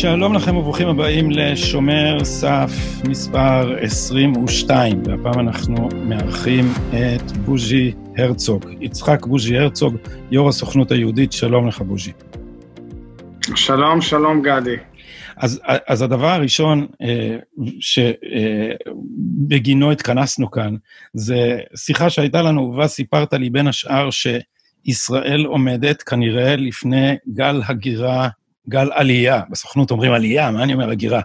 שלום לכם וברוכים הבאים לשומר סף מספר 22, והפעם אנחנו מארחים את בוז'י הרצוג. יצחק בוז'י הרצוג, יו"ר הסוכנות היהודית, שלום לך בוז'י. שלום, שלום גדי. אז, אז הדבר הראשון אה, שבגינו התכנסנו כאן, זה שיחה שהייתה לנו, ובה סיפרת לי בין השאר שישראל עומדת כנראה לפני גל הגירה גל עלייה, בסוכנות אומרים עלייה, מה אני אומר הגירה?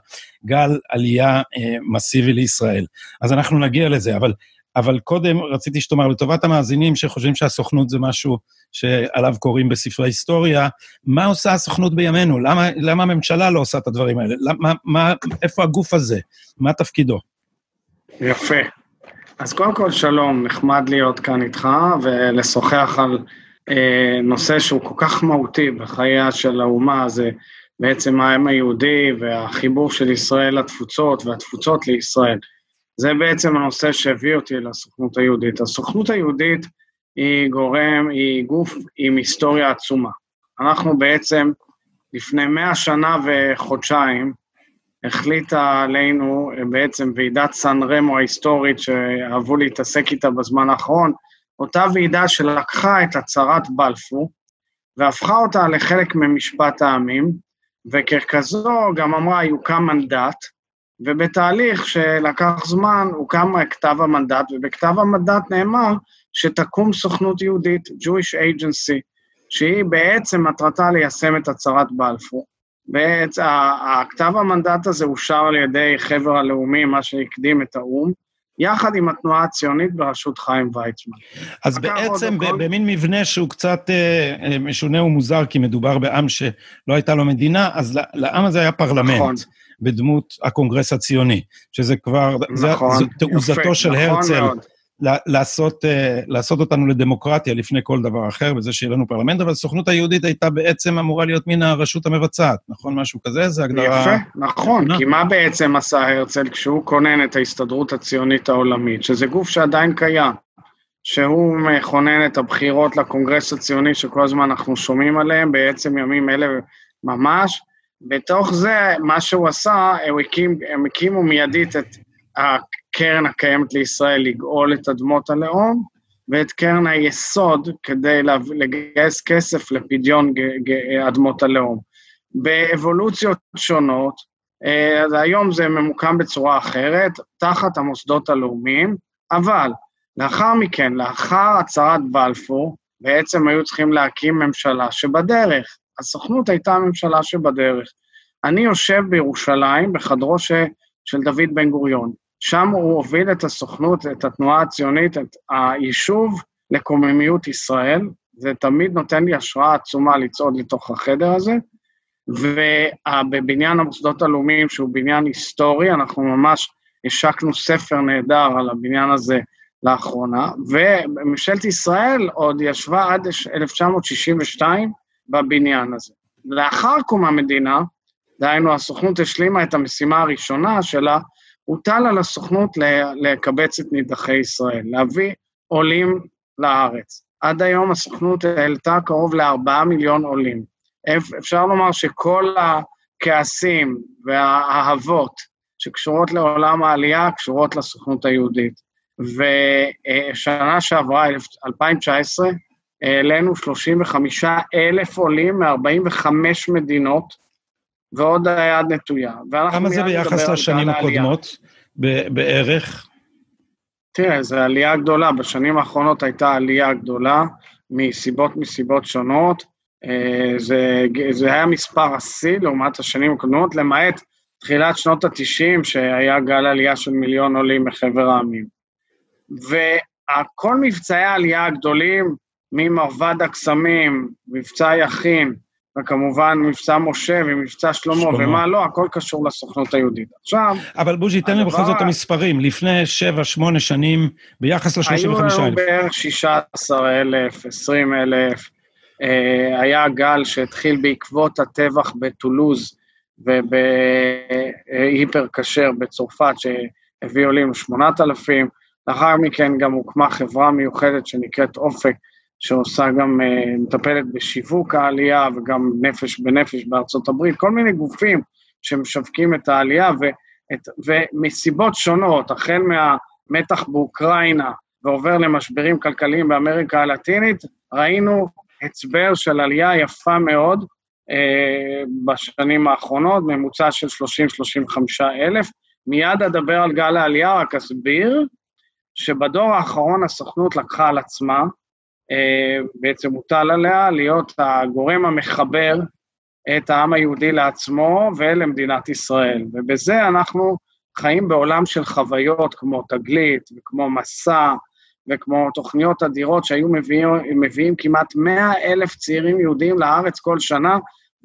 גל עלייה אה, מסיבי לישראל. אז אנחנו נגיע לזה, אבל, אבל קודם רציתי שתאמר, לטובת המאזינים שחושבים שהסוכנות זה משהו שעליו קוראים בספרי היסטוריה, מה עושה הסוכנות בימינו? למה, למה הממשלה לא עושה את הדברים האלה? למה, מה, איפה הגוף הזה? מה תפקידו? יפה. אז קודם כל, שלום, נחמד להיות כאן איתך ולשוחח על... אה, נושא שהוא כל כך מהותי בחייה של האומה, זה בעצם העם היהודי והחיבור של ישראל לתפוצות והתפוצות לישראל. זה בעצם הנושא שהביא אותי לסוכנות היהודית. הסוכנות היהודית היא גורם, היא גוף עם היסטוריה עצומה. אנחנו בעצם לפני מאה שנה וחודשיים החליטה עלינו בעצם ועידת סן רמו ההיסטורית שאהבו להתעסק איתה בזמן האחרון, אותה ועידה שלקחה את הצהרת בלפור והפכה אותה לחלק ממשפט העמים, וככזו גם אמרה, יוקם מנדט, ובתהליך שלקח זמן הוקם כתב המנדט, ובכתב המנדט נאמר שתקום סוכנות יהודית, Jewish Agency, שהיא בעצם מטרתה ליישם את הצהרת בלפור. בעצם הכתב המנדט הזה אושר על ידי חבר הלאומי, מה שהקדים את האו"ם, יחד עם התנועה הציונית בראשות חיים ויצמן. אז בעצם כל... במין מבנה שהוא קצת אה, אה, משונה ומוזר, כי מדובר בעם שלא הייתה לו מדינה, אז לעם הזה היה פרלמנט. נכון. בדמות הקונגרס הציוני, שזה כבר, נכון, זו תעוזתו יפה, של נכון הרצל. מאוד. לעשות, אה, לעשות אותנו לדמוקרטיה לפני כל דבר אחר, וזה שיהיה לנו פרלמנט, אבל הסוכנות היהודית הייתה בעצם אמורה להיות מן הרשות המבצעת, נכון? משהו כזה? זה הגדרה... יפה, נכון, כי מה בעצם עשה הרצל כשהוא כונן את ההסתדרות הציונית העולמית, שזה גוף שעדיין קיים, שהוא מכונן את הבחירות לקונגרס הציוני שכל הזמן אנחנו שומעים עליהם, בעצם ימים אלה ממש. בתוך זה, מה שהוא עשה, הם, הקים, הם הקימו מיידית את הקרן הקיימת לישראל לגאול את אדמות הלאום, ואת קרן היסוד כדי לגייס כסף לפדיון אדמות הלאום. באבולוציות שונות, אה, אז היום זה ממוקם בצורה אחרת, תחת המוסדות הלאומיים, אבל לאחר מכן, לאחר הצהרת בלפור, בעצם היו צריכים להקים ממשלה שבדרך. הסוכנות הייתה הממשלה שבדרך. אני יושב בירושלים, בחדרו ש, של דוד בן גוריון. שם הוא הוביל את הסוכנות, את התנועה הציונית, את היישוב לקוממיות ישראל. זה תמיד נותן לי השראה עצומה לצעוד לתוך החדר הזה. ובבניין המוסדות הלאומיים, שהוא בניין היסטורי, אנחנו ממש השקנו ספר נהדר על הבניין הזה לאחרונה, וממשלת ישראל עוד ישבה עד 1962 בבניין הזה. לאחר קום המדינה, דהיינו, הסוכנות השלימה את המשימה הראשונה שלה, הוטל על הסוכנות לקבץ את נידחי ישראל, להביא עולים לארץ. עד היום הסוכנות העלתה קרוב לארבעה מיליון עולים. אפשר לומר שכל הכעסים והאהבות שקשורות לעולם העלייה קשורות לסוכנות היהודית. ושנה שעברה, 2019, העלינו 35 אלף עולים מ-45 מדינות, ועוד היד נטויה. כמה זה ביחס לשנים הקודמות בערך? תראה, זו עלייה גדולה. בשנים האחרונות הייתה עלייה גדולה, מסיבות מסיבות שונות. אה, זה, זה היה מספר השיא לעומת השנים הקודמות, למעט תחילת שנות ה-90, שהיה גל עלייה של מיליון עולים מחבר העמים. וכל מבצעי העלייה הגדולים, ממרבד הקסמים, מבצע יכין, וכמובן מבצע משה ומבצע שלמה, שלמה, ומה לא, הכל קשור לסוכנות היהודית. עכשיו... אבל בוז'י, תן לי בכל זאת את המספרים. לפני 7-8 שנים, ביחס ל-35,000. היו לנו בערך 16,000, 20,000. אה, היה גל שהתחיל בעקבות הטבח בטולוז ובהיפר כשר בצרפת, הביא עולים ל-8,000, לאחר מכן גם הוקמה חברה מיוחדת שנקראת אופק, שעושה גם, uh, מטפלת בשיווק העלייה וגם נפש בנפש בארצות הברית, כל מיני גופים שמשווקים את העלייה, ואת, ומסיבות שונות, החל מהמתח באוקראינה ועובר למשברים כלכליים באמריקה הלטינית, ראינו הצבר של עלייה יפה מאוד uh, בשנים האחרונות, ממוצע של 30-35 אלף. מיד אדבר על גל העלייה, רק אסביר שבדור האחרון הסוכנות לקחה על עצמה, אה, בעצם הוטל עליה להיות הגורם המחבר את העם היהודי לעצמו ולמדינת ישראל. ובזה אנחנו חיים בעולם של חוויות כמו תגלית וכמו מסע וכמו תוכניות אדירות שהיו מביאים, מביאים כמעט 100 אלף צעירים יהודים לארץ כל שנה,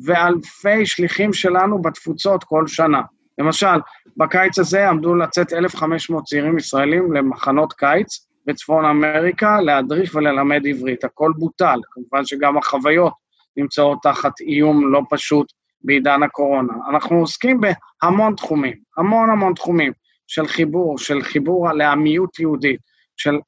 ואלפי שליחים שלנו בתפוצות כל שנה. למשל, בקיץ הזה עמדו לצאת 1,500 צעירים ישראלים למחנות קיץ בצפון אמריקה, להדריך וללמד עברית. הכל בוטל, כמובן שגם החוויות נמצאות תחת איום לא פשוט בעידן הקורונה. אנחנו עוסקים בהמון תחומים, המון המון תחומים של חיבור, של חיבור לעמיות יהודית, של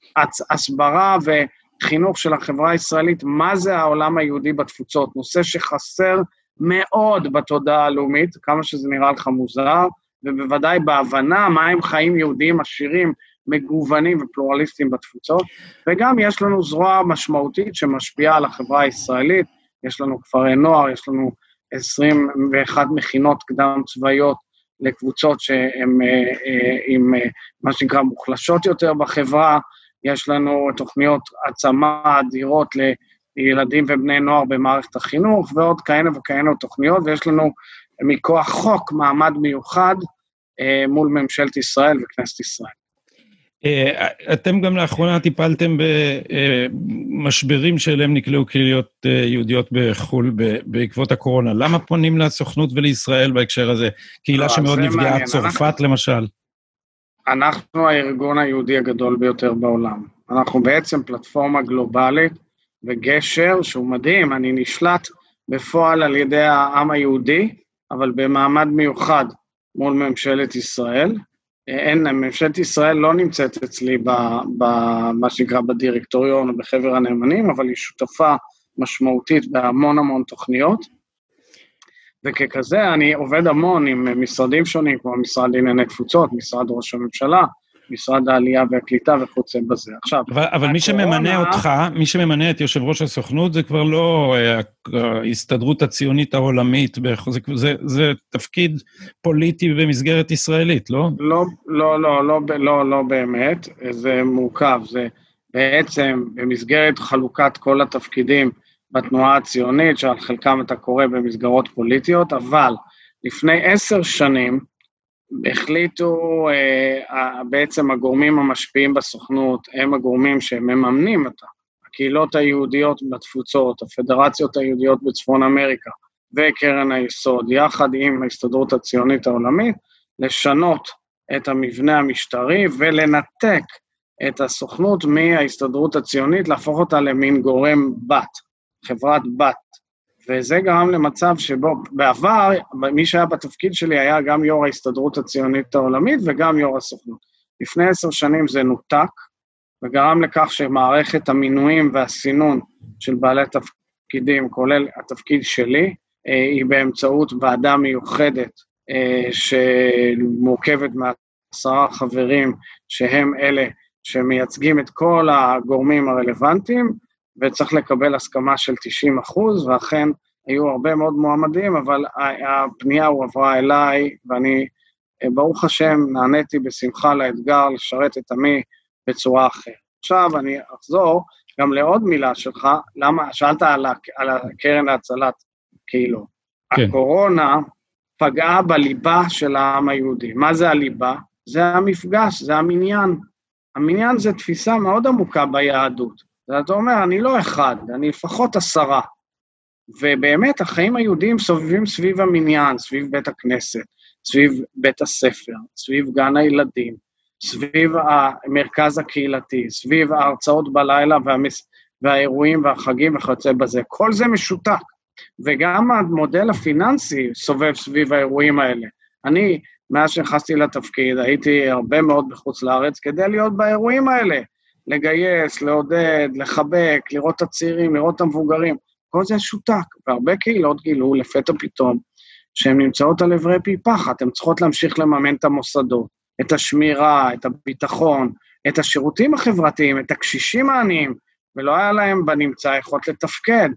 הסברה וחינוך של החברה הישראלית, מה זה העולם היהודי בתפוצות, נושא שחסר מאוד בתודעה הלאומית, כמה שזה נראה לך מוזר, ובוודאי בהבנה מה הם חיים יהודיים עשירים, מגוונים ופלורליסטיים בתפוצות, וגם יש לנו זרוע משמעותית שמשפיעה על החברה הישראלית, יש לנו כפרי נוער, יש לנו 21 מכינות קדם צבאיות לקבוצות שהן אה, אה, עם אה, מה שנקרא מוחלשות יותר בחברה, יש לנו תוכניות העצמה אדירות ילדים ובני נוער במערכת החינוך, ועוד כהנה וכהנה תוכניות, ויש לנו מכוח חוק מעמד מיוחד מול ממשלת ישראל וכנסת ישראל. אה, אתם גם לאחרונה טיפלתם במשברים שאליהם נקלעו קהיליות אה, יהודיות בחו"ל בעקבות הקורונה. למה פונים לסוכנות ולישראל בהקשר הזה? קהילה שמאוד נפגעה, צרפת למשל. אנחנו הארגון היהודי הגדול ביותר בעולם. אנחנו בעצם פלטפורמה גלובלית וגשר שהוא מדהים, אני נשלט בפועל על ידי העם היהודי, אבל במעמד מיוחד מול ממשלת ישראל. אין, ממשלת ישראל לא נמצאת אצלי במה שנקרא בדירקטוריון או בחבר הנאמנים, אבל היא שותפה משמעותית בהמון המון תוכניות. וככזה אני עובד המון עם משרדים שונים, כמו משרד לענייני תפוצות, משרד ראש הממשלה, משרד העלייה והקליטה וכיוצא בזה. עכשיו, אבל, אבל מי שממנה אותך, מי שממנה את יושב ראש הסוכנות, זה כבר לא אה, ההסתדרות הציונית העולמית, זה, זה, זה תפקיד פוליטי במסגרת ישראלית, לא? לא, לא, לא, לא, לא, לא באמת, זה מורכב, זה בעצם במסגרת חלוקת כל התפקידים בתנועה הציונית, שעל חלקם אתה קורא במסגרות פוליטיות, אבל לפני עשר שנים, החליטו אה, בעצם הגורמים המשפיעים בסוכנות, הם הגורמים שמממנים אותה, הקהילות היהודיות בתפוצות, הפדרציות היהודיות בצפון אמריקה וקרן היסוד, יחד עם ההסתדרות הציונית העולמית, לשנות את המבנה המשטרי ולנתק את הסוכנות מההסתדרות הציונית, להפוך אותה למין גורם בת, חברת בת וזה גרם למצב שבו בעבר, מי שהיה בתפקיד שלי היה גם יו"ר ההסתדרות הציונית העולמית וגם יו"ר הסוכנות. לפני עשר שנים זה נותק, וגרם לכך שמערכת המינויים והסינון של בעלי תפקידים, כולל התפקיד שלי, אה, היא באמצעות ועדה מיוחדת אה, שמורכבת מעשרה חברים, שהם אלה שמייצגים את כל הגורמים הרלוונטיים, וצריך לקבל הסכמה של 90 אחוז, ואכן היו הרבה מאוד מועמדים, אבל הפנייה הועברה אליי, ואני, אה, ברוך השם, נעניתי בשמחה לאתגר לשרת את עמי בצורה אחרת. עכשיו אני אחזור גם לעוד מילה שלך, למה, שאלת על, על הקרן להצלת קהילות. כן. הקורונה פגעה בליבה של העם היהודי. מה זה הליבה? זה המפגש, זה המניין. המניין זה תפיסה מאוד עמוקה ביהדות. ואתה אומר, אני לא אחד, אני לפחות עשרה. ובאמת, החיים היהודיים סובבים סביב המניין, סביב בית הכנסת, סביב בית הספר, סביב גן הילדים, סביב המרכז הקהילתי, סביב ההרצאות בלילה והמס... והאירועים והחגים וכיוצא בזה. כל זה משותק. וגם המודל הפיננסי סובב סביב האירועים האלה. אני מאז שנכנסתי לתפקיד, הייתי הרבה מאוד בחוץ לארץ כדי להיות באירועים האלה. לגייס, לעודד, לחבק, לראות את הצעירים, לראות את המבוגרים. כל זה שותק, והרבה קהילות גילו לפתע פתאום שהן נמצאות על אברי פי פחת, הן צריכות להמשיך לממן את המוסדות, את השמירה, את הביטחון, את השירותים החברתיים, את הקשישים העניים, ולא היה להם בנמצא יכולת לתפקד.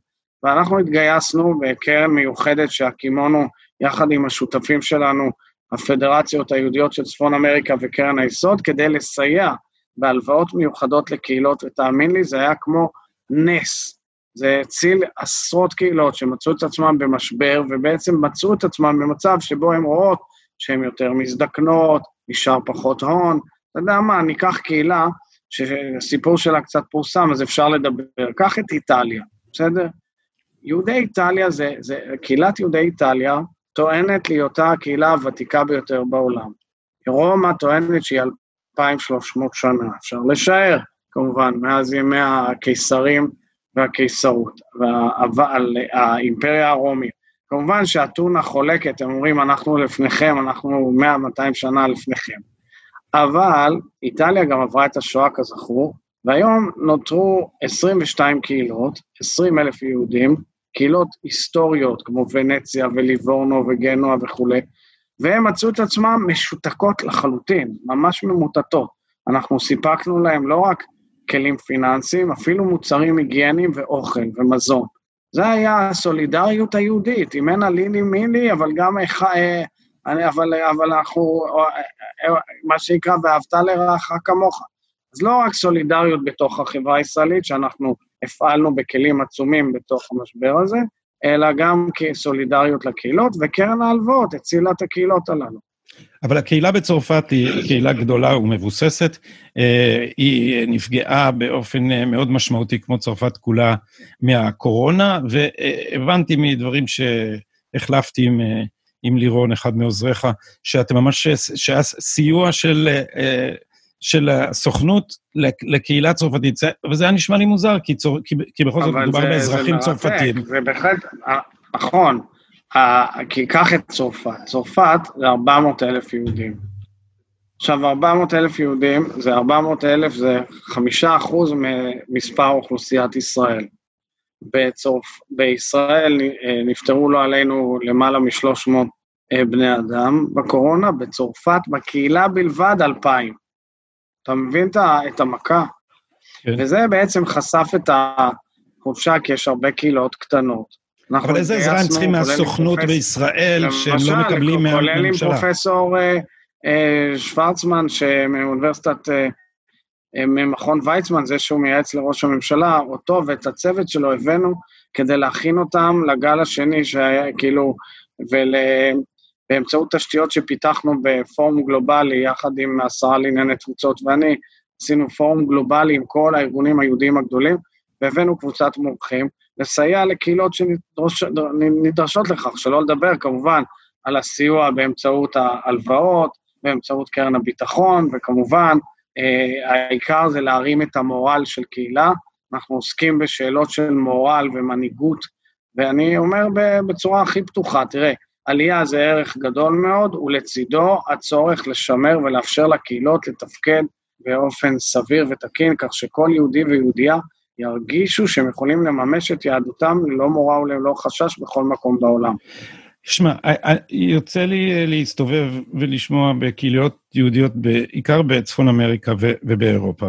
ואנחנו התגייסנו בקרן מיוחדת שהקימונו יחד עם השותפים שלנו, הפדרציות היהודיות של צפון אמריקה וקרן היסוד, כדי לסייע בהלוואות מיוחדות לקהילות, ותאמין לי, זה היה כמו נס. זה הציל עשרות קהילות שמצאו את עצמם במשבר, ובעצם מצאו את עצמם במצב שבו הן רואות שהן יותר מזדקנות, נשאר פחות הון. אתה יודע מה, ניקח קהילה שהסיפור שלה קצת פורסם, אז אפשר לדבר. קח את איטליה, בסדר? יהודי איטליה זה, זה, קהילת יהודי איטליה טוענת להיותה הקהילה הוותיקה ביותר בעולם. רומא טוענת שהיא 2,300 שנה, אפשר לשער, כמובן, מאז ימי הקיסרים והקיסרות, ועל האימפריה הרומית. כמובן שאתונה חולקת, הם אומרים, אנחנו לפניכם, אנחנו 100-200 שנה לפניכם. אבל איטליה גם עברה את השואה, כזכור, והיום נותרו 22 קהילות, 20 אלף יהודים, קהילות היסטוריות כמו ונציה וליבורנו וגנוע וכולי, והם מצאו את עצמם משותקות לחלוטין, ממש ממוטטות. אנחנו סיפקנו להם לא רק כלים פיננסיים, אפילו מוצרים היגייניים ואוכל ומזון. זה היה הסולידריות היהודית, אם אין הלילי מילי, אבל גם. אה, אבל, אבל אנחנו, אה, מה שנקרא, ואהבת לרעך כמוך. אז לא רק סולידריות בתוך החברה הישראלית, שאנחנו הפעלנו בכלים עצומים בתוך המשבר הזה, אלא גם כסולידריות לקהילות, וקרן ההלוואות הצילה את הקהילות הללו. אבל הקהילה בצרפת היא קהילה גדולה ומבוססת. אה, היא נפגעה באופן אה, מאוד משמעותי, כמו צרפת כולה, מהקורונה, והבנתי מדברים שהחלפתי עם, אה, עם לירון, אחד מעוזריך, שאתם ממש, שהיה סיוע של של הסוכנות לקהילה הצרפתית, וזה היה נשמע לי מוזר, כי, צור, כי, כי בכל זאת מדובר באזרחים צרפתים. זה בהחלט, אה, נכון, כי קח את צרפת, צרפת זה 400 אלף יהודים. עכשיו, 400 אלף יהודים, זה 400 אלף, זה חמישה אחוז ממספר אוכלוסיית ישראל. בצורפ... בישראל אה, נפטרו לו עלינו למעלה מ-300 אה, בני אדם בקורונה, בצרפת, בקהילה בלבד 2,000. אתה מבין את המכה? כן. וזה בעצם חשף את החופשה, כי יש הרבה קהילות קטנות. אבל איזה עזרה הם צריכים מהסוכנות פרופס... בישראל, שהם לא מקבלים מהממשלה? כולל עם פרופסור אה, אה, שוורצמן, שמאוניברסיטת, אה, אה, ממכון ויצמן, זה שהוא מייעץ לראש הממשלה, אותו ואת הצוות שלו הבאנו כדי להכין אותם לגל השני, שהיה כאילו, ול... באמצעות תשתיות שפיתחנו בפורום גלובלי, יחד עם השרה לענייני תפוצות ואני, עשינו פורום גלובלי עם כל הארגונים היהודיים הגדולים, והבאנו קבוצת מומחים לסייע לקהילות שנדרשות לכך, שלא לדבר כמובן על הסיוע באמצעות ההלוואות, באמצעות קרן הביטחון, וכמובן, אה, העיקר זה להרים את המורל של קהילה. אנחנו עוסקים בשאלות של מורל ומנהיגות, ואני אומר בצורה הכי פתוחה, תראה, עלייה זה ערך גדול מאוד, ולצידו הצורך לשמר ולאפשר לקהילות לתפקד באופן סביר ותקין, כך שכל יהודי ויהודייה ירגישו שהם יכולים לממש את יהדותם ללא מורא וללא חשש בכל מקום בעולם. שמע, יוצא לי להסתובב ולשמוע בקהיליות יהודיות, בעיקר בצפון אמריקה ובאירופה.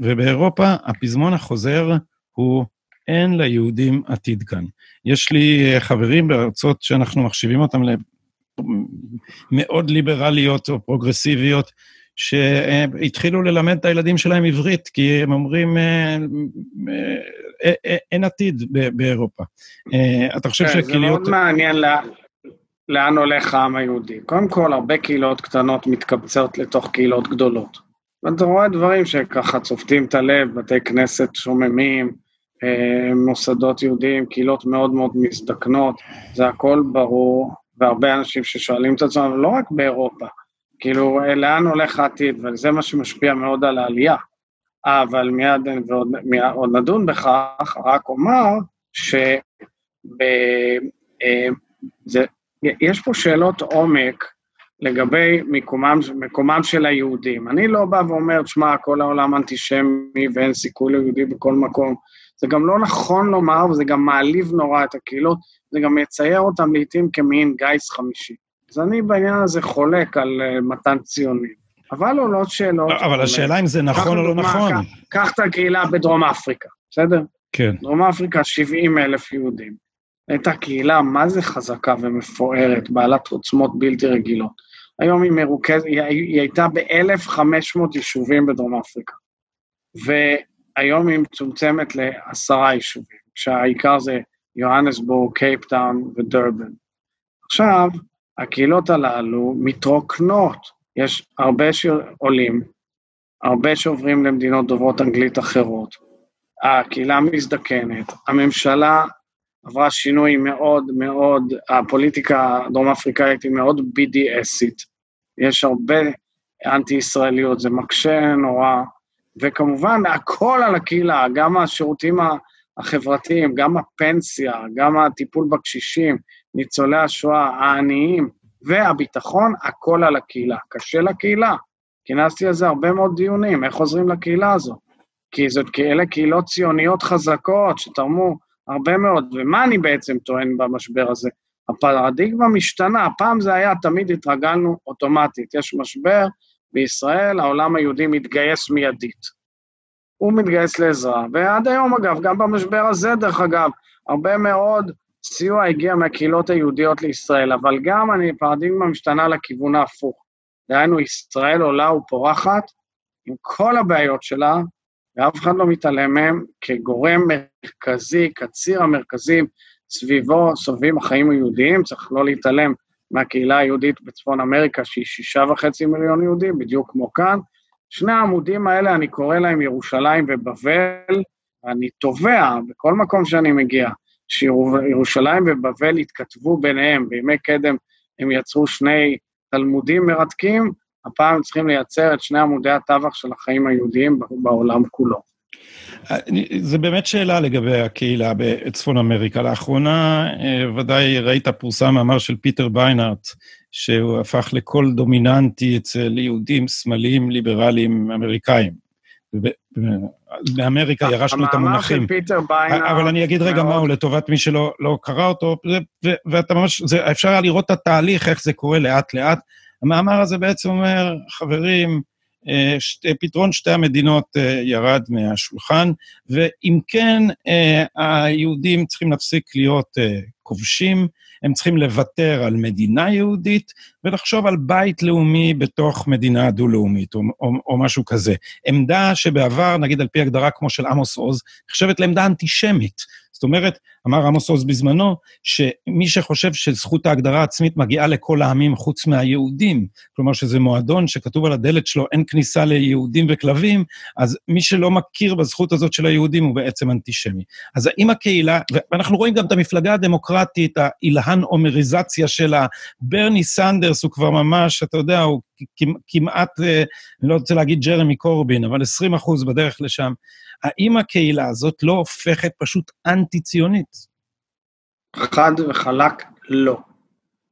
ובאירופה הפזמון החוזר הוא אין ליהודים עתיד כאן. יש לי אה, חברים בארצות שאנחנו מחשיבים אותם למאוד ליברליות או פרוגרסיביות, שהתחילו ללמד את הילדים שלהם עברית, כי הם אומרים, אה, אה, אין עתיד באירופה. אתה חושב שהקהיליות... זה מאוד מעניין לאן הולך העם היהודי. קודם כל, הרבה קהילות קטנות מתקבצות לתוך קהילות גדולות. ואתה רואה דברים שככה צובטים את הלב, בתי כנסת שוממים, מוסדות יהודיים, קהילות מאוד מאוד מזדקנות, זה הכל ברור, והרבה אנשים ששואלים את עצמם, לא רק באירופה, כאילו, אה, לאן הולך העתיד, וזה מה שמשפיע מאוד על העלייה. אבל מיד ועוד, מיד, נדון בכך, רק אומר שיש אה, פה שאלות עומק לגבי מקומם, מקומם של היהודים. אני לא בא ואומר, שמע, כל העולם אנטישמי ואין סיכוי ליהודי בכל מקום. זה גם לא נכון לומר, וזה גם מעליב נורא את הקהילות, זה גם מצייר אותם לעיתים כמין גיס חמישי. אז אני בעניין הזה חולק על uh, מתן ציונים. אבל עולות שאלות... לא, אבל השאלה אם זה נכון או לא נכון. קח את הקהילה בדרום אפריקה, בסדר? כן. דרום אפריקה, 70 אלף יהודים. הייתה קהילה מה זה חזקה ומפוארת, בעלת עוצמות בלתי רגילות. היום היא מרוכזת, היא, היא הייתה ב-1,500 יישובים בדרום אפריקה. והיום היא מצומצמת לעשרה יישובים, כשהעיקר זה יוהנסבורג, קייפטאון ודרבן. עכשיו, הקהילות הללו מתרוקנות. יש הרבה שעולים, הרבה שעוברים למדינות דוברות אנגלית אחרות. הקהילה מזדקנת, הממשלה עברה שינוי מאוד מאוד, הפוליטיקה הדרום אפריקאית היא מאוד BDSית. יש הרבה אנטי-ישראליות, זה מקשה נורא, וכמובן, הכל על הקהילה, גם השירותים החברתיים, גם הפנסיה, גם הטיפול בקשישים, ניצולי השואה, העניים, והביטחון, הכל על הקהילה. קשה לקהילה. כינסתי על זה הרבה מאוד דיונים, איך עוזרים לקהילה הזו. כי זאת, אלה קהילות ציוניות חזקות שתרמו הרבה מאוד. ומה אני בעצם טוען במשבר הזה? הפרדיגמה משתנה, פעם זה היה, תמיד התרגלנו אוטומטית. יש משבר בישראל, העולם היהודי מתגייס מיידית. הוא מתגייס לעזרה, ועד היום, אגב, גם במשבר הזה, דרך אגב, הרבה מאוד סיוע הגיע מהקהילות היהודיות לישראל, אבל גם אני, פרדיגמה משתנה לכיוון ההפוך. דהיינו, ישראל עולה ופורחת עם כל הבעיות שלה, ואף אחד לא מתעלם מהם כגורם מרכזי, כציר המרכזי סביבו סובבים החיים היהודיים, צריך לא להתעלם מהקהילה היהודית בצפון אמריקה, שהיא שישה וחצי מיליון יהודים, בדיוק כמו כאן. שני העמודים האלה, אני קורא להם ירושלים ובבל, אני תובע בכל מקום שאני מגיע, שירושלים ובבל התכתבו ביניהם, בימי קדם הם יצרו שני תלמודים מרתקים, הפעם צריכים לייצר את שני עמודי הטווח של החיים היהודיים בעולם כולו. זה באמת שאלה לגבי הקהילה בצפון אמריקה. לאחרונה אה, ודאי ראית פורסם מאמר של פיטר ביינארט, שהוא הפך לקול דומיננטי אצל יהודים שמאליים ליברליים אמריקאים. באמריקה ירשנו את המונחים. המאמר של פיטר ביינארט... אבל אני אגיד רגע מהו לטובת מי שלא לא קרא אותו, ואתה ממש, זה, אפשר היה לראות את התהליך, איך זה קורה לאט-לאט. המאמר הזה בעצם אומר, חברים, שתי, פתרון שתי המדינות אה, ירד מהשולחן, ואם כן, אה, היהודים צריכים להפסיק להיות כובשים, הם צריכים לוותר על מדינה יהודית ולחשוב על בית לאומי בתוך מדינה דו-לאומית, או, או, או משהו כזה. עמדה שבעבר, נגיד על פי הגדרה כמו של עמוס עוז, נחשבת לעמדה אנטישמית. זאת אומרת, אמר עמוס עוז בזמנו, שמי שחושב שזכות ההגדרה העצמית מגיעה לכל העמים חוץ מהיהודים, כלומר שזה מועדון שכתוב על הדלת שלו אין כניסה ליהודים וכלבים, אז מי שלא מכיר בזכות הזאת של היהודים הוא בעצם אנטישמי. אז האם הקהילה, ואנחנו רואים גם את המפלגה הדמוקרטית, האילהן אומריזציה שלה, ברני סנדרס הוא כבר ממש, אתה יודע, הוא כמעט, אה, אני לא רוצה להגיד ג'רמי קורבין, אבל 20 אחוז בדרך לשם. האם הקהילה הזאת לא הופכת פשוט אנטי-ציונית? חד וחלק לא.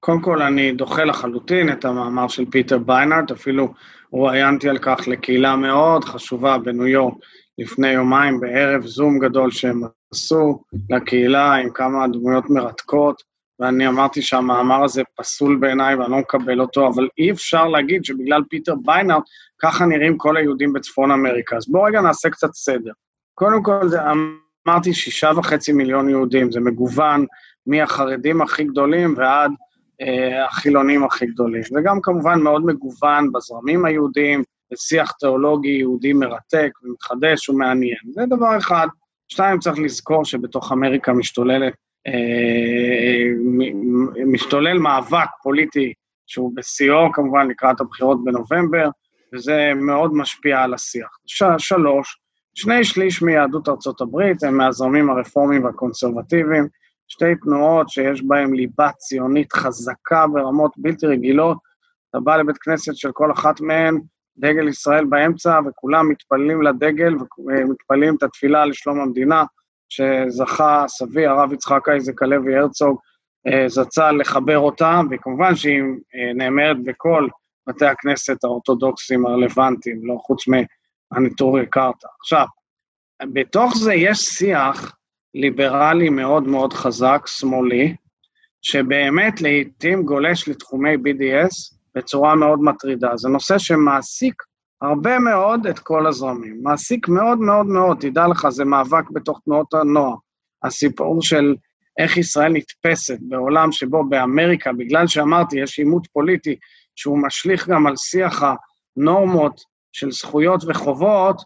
קודם כל, אני דוחה לחלוטין את המאמר של פיטר ביינארט, אפילו רואיינתי על כך לקהילה מאוד חשובה בניו יורק לפני יומיים בערב זום גדול שהם עשו לקהילה עם כמה דמויות מרתקות, ואני אמרתי שהמאמר הזה פסול בעיניי ואני לא מקבל אותו, אבל אי אפשר להגיד שבגלל פיטר ביינארט ככה נראים כל היהודים בצפון אמריקה. אז בואו רגע נעשה קצת סדר. קודם כל, זה, אמרתי שישה וחצי מיליון יהודים, זה מגוון מהחרדים הכי גדולים ועד אה, החילונים הכי גדולים. וגם כמובן מאוד מגוון בזרמים היהודיים, בשיח תיאולוגי יהודי מרתק ומתחדש ומעניין. זה דבר אחד. שתיים, צריך לזכור שבתוך אמריקה משתוללת, אה, משתולל מאבק פוליטי שהוא בשיאו כמובן לקראת הבחירות בנובמבר, וזה מאוד משפיע על השיח. ש, שלוש, שני שליש מיהדות ארצות הברית הם מהזרמים הרפורמיים והקונסרבטיביים, שתי תנועות שיש בהן ליבה ציונית חזקה ברמות בלתי רגילות. אתה בא לבית כנסת של כל אחת מהן, דגל ישראל באמצע, וכולם מתפללים לדגל ומתפללים את התפילה לשלום המדינה, שזכה סבי, הרב יצחק אייזק הלוי הרצוג, אה, זצ"ל לחבר אותם, וכמובן שהיא אה, נאמרת בכל בתי הכנסת האורתודוקסיים הרלוונטיים, לא חוץ מהנטורי קרתא. עכשיו, בתוך זה יש שיח ליברלי מאוד מאוד חזק, שמאלי, שבאמת לעיתים גולש לתחומי BDS בצורה מאוד מטרידה. זה נושא שמעסיק הרבה מאוד את כל הזרמים. מעסיק מאוד מאוד מאוד, תדע לך, זה מאבק בתוך תנועות הנוער. הסיפור של איך ישראל נתפסת בעולם שבו באמריקה, בגלל שאמרתי, יש עימות פוליטי שהוא משליך גם על שיח הנורמות של זכויות וחובות,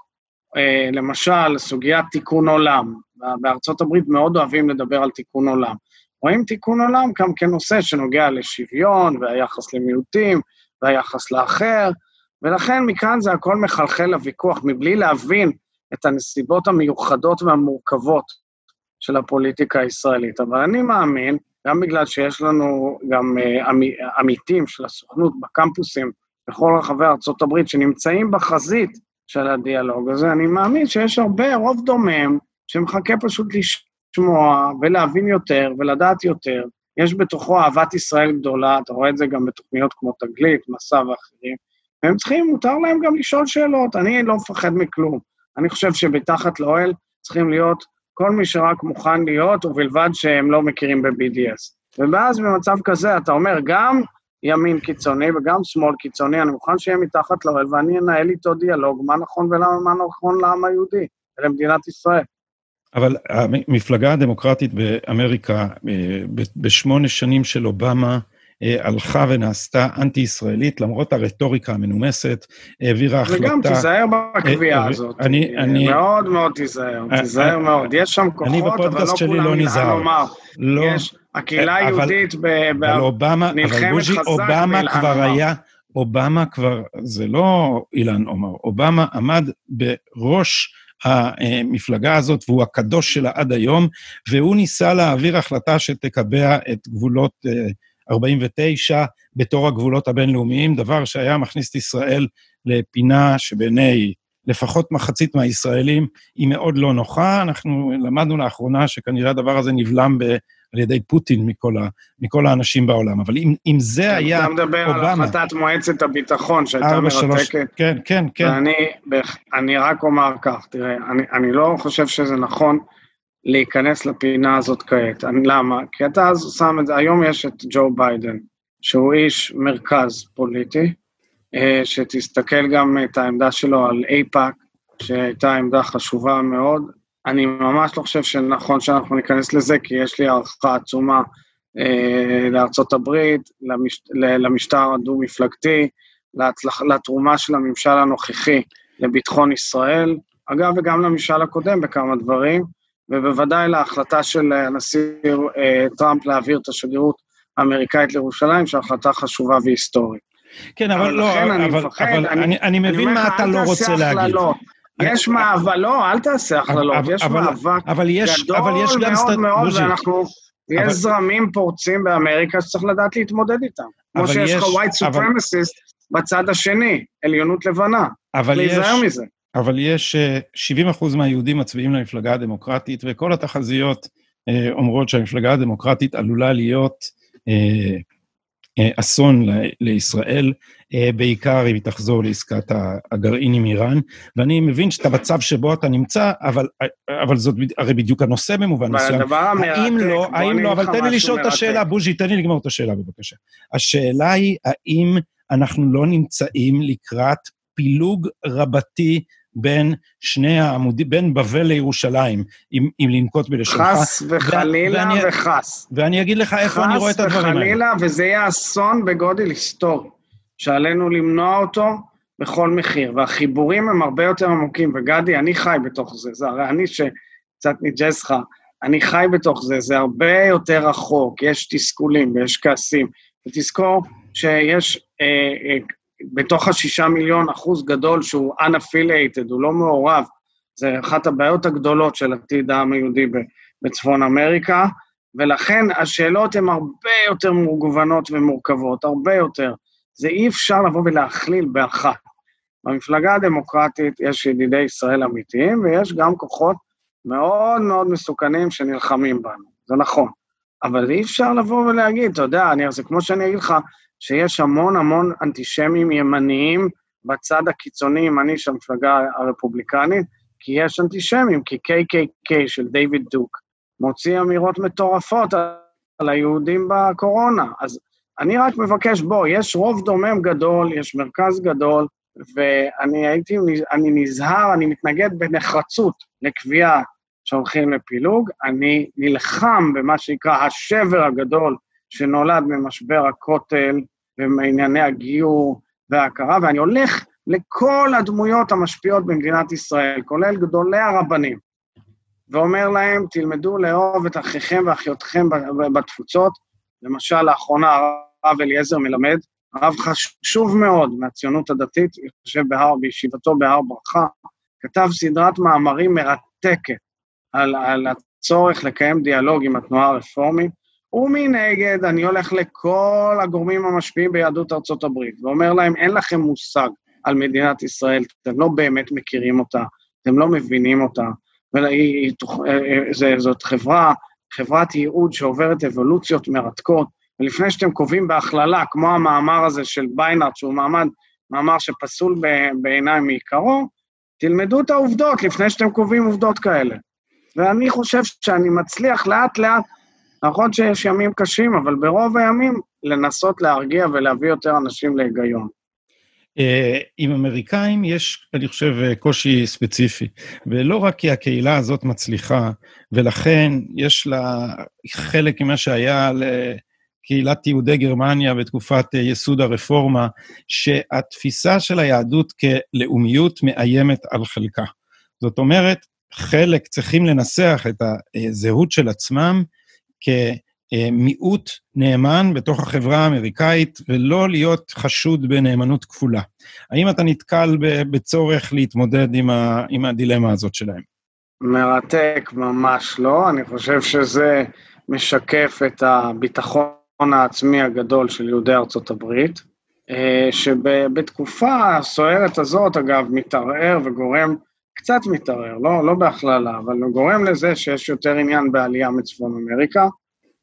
אה, למשל, סוגיית תיקון עולם. בארצות הברית מאוד אוהבים לדבר על תיקון עולם. רואים תיקון עולם גם כנושא שנוגע לשוויון והיחס למיעוטים והיחס לאחר, ולכן מכאן זה הכל מחלחל לוויכוח, מבלי להבין את הנסיבות המיוחדות והמורכבות של הפוליטיקה הישראלית. אבל אני מאמין, גם בגלל שיש לנו גם uh, עמיתים של הסוכנות בקמפוסים בכל רחבי ארה"ב שנמצאים בחזית של הדיאלוג הזה, אני מאמין שיש הרבה, רוב דומם, שמחכה פשוט לשמוע ולהבין יותר ולדעת יותר. יש בתוכו אהבת ישראל גדולה, אתה רואה את זה גם בתוכניות כמו תגלית, מסע ואחרים, והם צריכים, מותר להם גם לשאול שאלות, אני לא מפחד מכלום. אני חושב שמתחת לאוהל צריכים להיות כל מי שרק מוכן להיות, ובלבד שהם לא מכירים ב-BDS. ואז במצב כזה אתה אומר, גם ימין קיצוני וגם שמאל קיצוני, אני מוכן שיהיה מתחת לאוהל ואני אנהל איתו דיאלוג מה נכון ומה נכון לעם היהודי ולמדינת ישראל. אבל המפלגה הדמוקרטית באמריקה, אה, בשמונה שנים של אובמה, אה, הלכה ונעשתה אנטי-ישראלית, למרות הרטוריקה המנומסת, העבירה החלטה... וגם תיזהר בקביעה אה, הזאת. אני, אני... מאוד מאוד תיזהר, תיזהר מאוד. יש שם כוחות, אבל לא כולם לא נזהר. לא. יש, הקהילה היהודית נלחמת חזק אובמה כבר היה... אובמה כבר, זה לא אילן עומר, אובמה עמד בראש המפלגה הזאת, והוא הקדוש שלה עד היום, והוא ניסה להעביר החלטה שתקבע את גבולות 49 בתור הגבולות הבינלאומיים, דבר שהיה מכניס את ישראל לפינה שבעיני לפחות מחצית מהישראלים היא מאוד לא נוחה. אנחנו למדנו לאחרונה שכנראה הדבר הזה נבלם ב... על ידי פוטין מכל, ה, מכל האנשים בעולם. אבל אם, אם זה היה אובמה... אתה מדבר על החלטת מועצת הביטחון שהייתה מרתקת. כן, כן, כן. ואני אני רק אומר כך, תראה, אני, אני לא חושב שזה נכון להיכנס לפינה הזאת כעת. אני, למה? כי אתה אז שם את זה, היום יש את ג'ו ביידן, שהוא איש מרכז פוליטי, אה, שתסתכל גם את העמדה שלו על אייפאק, שהייתה עמדה חשובה מאוד. אני ממש לא חושב שנכון שאנחנו ניכנס לזה, כי יש לי הערכה עצומה אה, לארצות הברית, למש, למשטר הדו-מפלגתי, להצלח, לתרומה של הממשל הנוכחי לביטחון ישראל, אגב, וגם לממשל הקודם בכמה דברים. ובוודאי להחלטה של הנשיא אה, טראמפ להעביר את השגרירות האמריקאית לירושלים, שהחלטה חשובה והיסטורית. כן, אבל לא, אבל, אני, מפחד, אבל אני, אני, אני מבין מה אתה לא רוצה להגיד. יש מאבק, לא, אל תעשה הכללות, יש מאבק גדול מאוד מאוד, ואנחנו, יש זרמים פורצים באמריקה שצריך לדעת להתמודד איתם. כמו שיש לך white supremacist בצד השני, עליונות לבנה. אבל יש... להיזהר מזה. אבל יש 70 אה, אחוז מהיהודים מצביעים למפלגה הדמוקרטית, וכל התחזיות אה, אומרות שהמפלגה הדמוקרטית עלולה להיות אה, אסון לישראל, בעיקר אם היא תחזור לעסקת הגרעין עם איראן, ואני מבין שאתה בצו שבו אתה נמצא, אבל, אבל זאת הרי בדיוק הנושא במובן מסוים. האם לא, האם לא, אבל תן לי לשאול את השאלה, בוז'י, תן לי לגמור את השאלה בבקשה. השאלה היא, האם אנחנו לא נמצאים לקראת פילוג רבתי בין שני העמודים, בין בבל לירושלים, אם, אם לנקוט בלשונך. חס וחלילה ואני, וחס. ואני אגיד לך איפה אני רואה את הדברים האלה. חס וחלילה, וזה יהיה אסון בגודל היסטורי, שעלינו למנוע אותו בכל מחיר. והחיבורים הם הרבה יותר עמוקים, וגדי, אני חי בתוך זה, זה הרי אני שקצת ניג'ס לך, אני חי בתוך זה, זה הרבה יותר רחוק, יש תסכולים ויש כעסים. ותזכור שיש אה, אה, בתוך השישה מיליון אחוז גדול שהוא unaffiliated, הוא לא מעורב, זה אחת הבעיות הגדולות של עתיד העם היהודי בצפון אמריקה, ולכן השאלות הן הרבה יותר מגוונות ומורכבות, הרבה יותר. זה אי אפשר לבוא ולהכליל באחת. במפלגה הדמוקרטית יש ידידי ישראל אמיתיים, ויש גם כוחות מאוד מאוד מסוכנים שנלחמים בנו, זה נכון. אבל אי אפשר לבוא ולהגיד, אתה יודע, אני, זה כמו שאני אגיד לך, שיש המון המון אנטישמים ימניים בצד הקיצוני ימני של המפלגה הרפובליקנית, כי יש אנטישמים, כי KKK של דיוויד דוק מוציא אמירות מטורפות על היהודים בקורונה. אז אני רק מבקש, בוא, יש רוב דומם גדול, יש מרכז גדול, ואני הייתי, אני נזהר, אני מתנגד בנחרצות לקביעה שהולכים לפילוג. אני נלחם במה שנקרא השבר הגדול שנולד ממשבר הכותל ומענייני הגיור וההכרה, ואני הולך לכל הדמויות המשפיעות במדינת ישראל, כולל גדולי הרבנים, ואומר להם, תלמדו לאהוב את אחיכם ואחיותיכם בתפוצות. למשל, לאחרונה הרב אליעזר מלמד, הרב חשוב מאוד מהציונות הדתית, יושב בהר, בישיבתו בהר ברכה, כתב סדרת מאמרים מרתקת על, על הצורך לקיים דיאלוג עם התנועה הרפורמית, ומנגד אני הולך לכל הגורמים המשפיעים ביהדות ארצות הברית ואומר להם, אין לכם מושג על מדינת ישראל, אתם לא באמת מכירים אותה, אתם לא מבינים אותה, וזאת חברה, חברת ייעוד שעוברת אבולוציות מרתקות, ולפני שאתם קובעים בהכללה, כמו המאמר הזה של ביינארט, שהוא מעמד, מאמר שפסול בעיניי מעיקרו, תלמדו את העובדות לפני שאתם קובעים עובדות כאלה. ואני חושב שאני מצליח לאט-לאט, נכון שיש ימים קשים, אבל ברוב הימים לנסות להרגיע ולהביא יותר אנשים להיגיון. אה, עם אמריקאים יש, אני חושב, אה, קושי ספציפי, ולא רק כי הקהילה הזאת מצליחה, ולכן יש לה חלק ממה שהיה לקהילת יהודי גרמניה בתקופת אה, יסוד הרפורמה, שהתפיסה של היהדות כלאומיות מאיימת על חלקה. זאת אומרת, חלק צריכים לנסח את הזהות של עצמם כ... מיעוט נאמן בתוך החברה האמריקאית, ולא להיות חשוד בנאמנות כפולה. האם אתה נתקל בצורך להתמודד עם, ה, עם הדילמה הזאת שלהם? מרתק, ממש לא. אני חושב שזה משקף את הביטחון העצמי הגדול של יהודי ארצות הברית, אה, שבתקופה הסוערת הזאת, אגב, מתערער וגורם, קצת מתערער, לא, לא בהכללה, אבל גורם לזה שיש יותר עניין בעלייה מצפון אמריקה.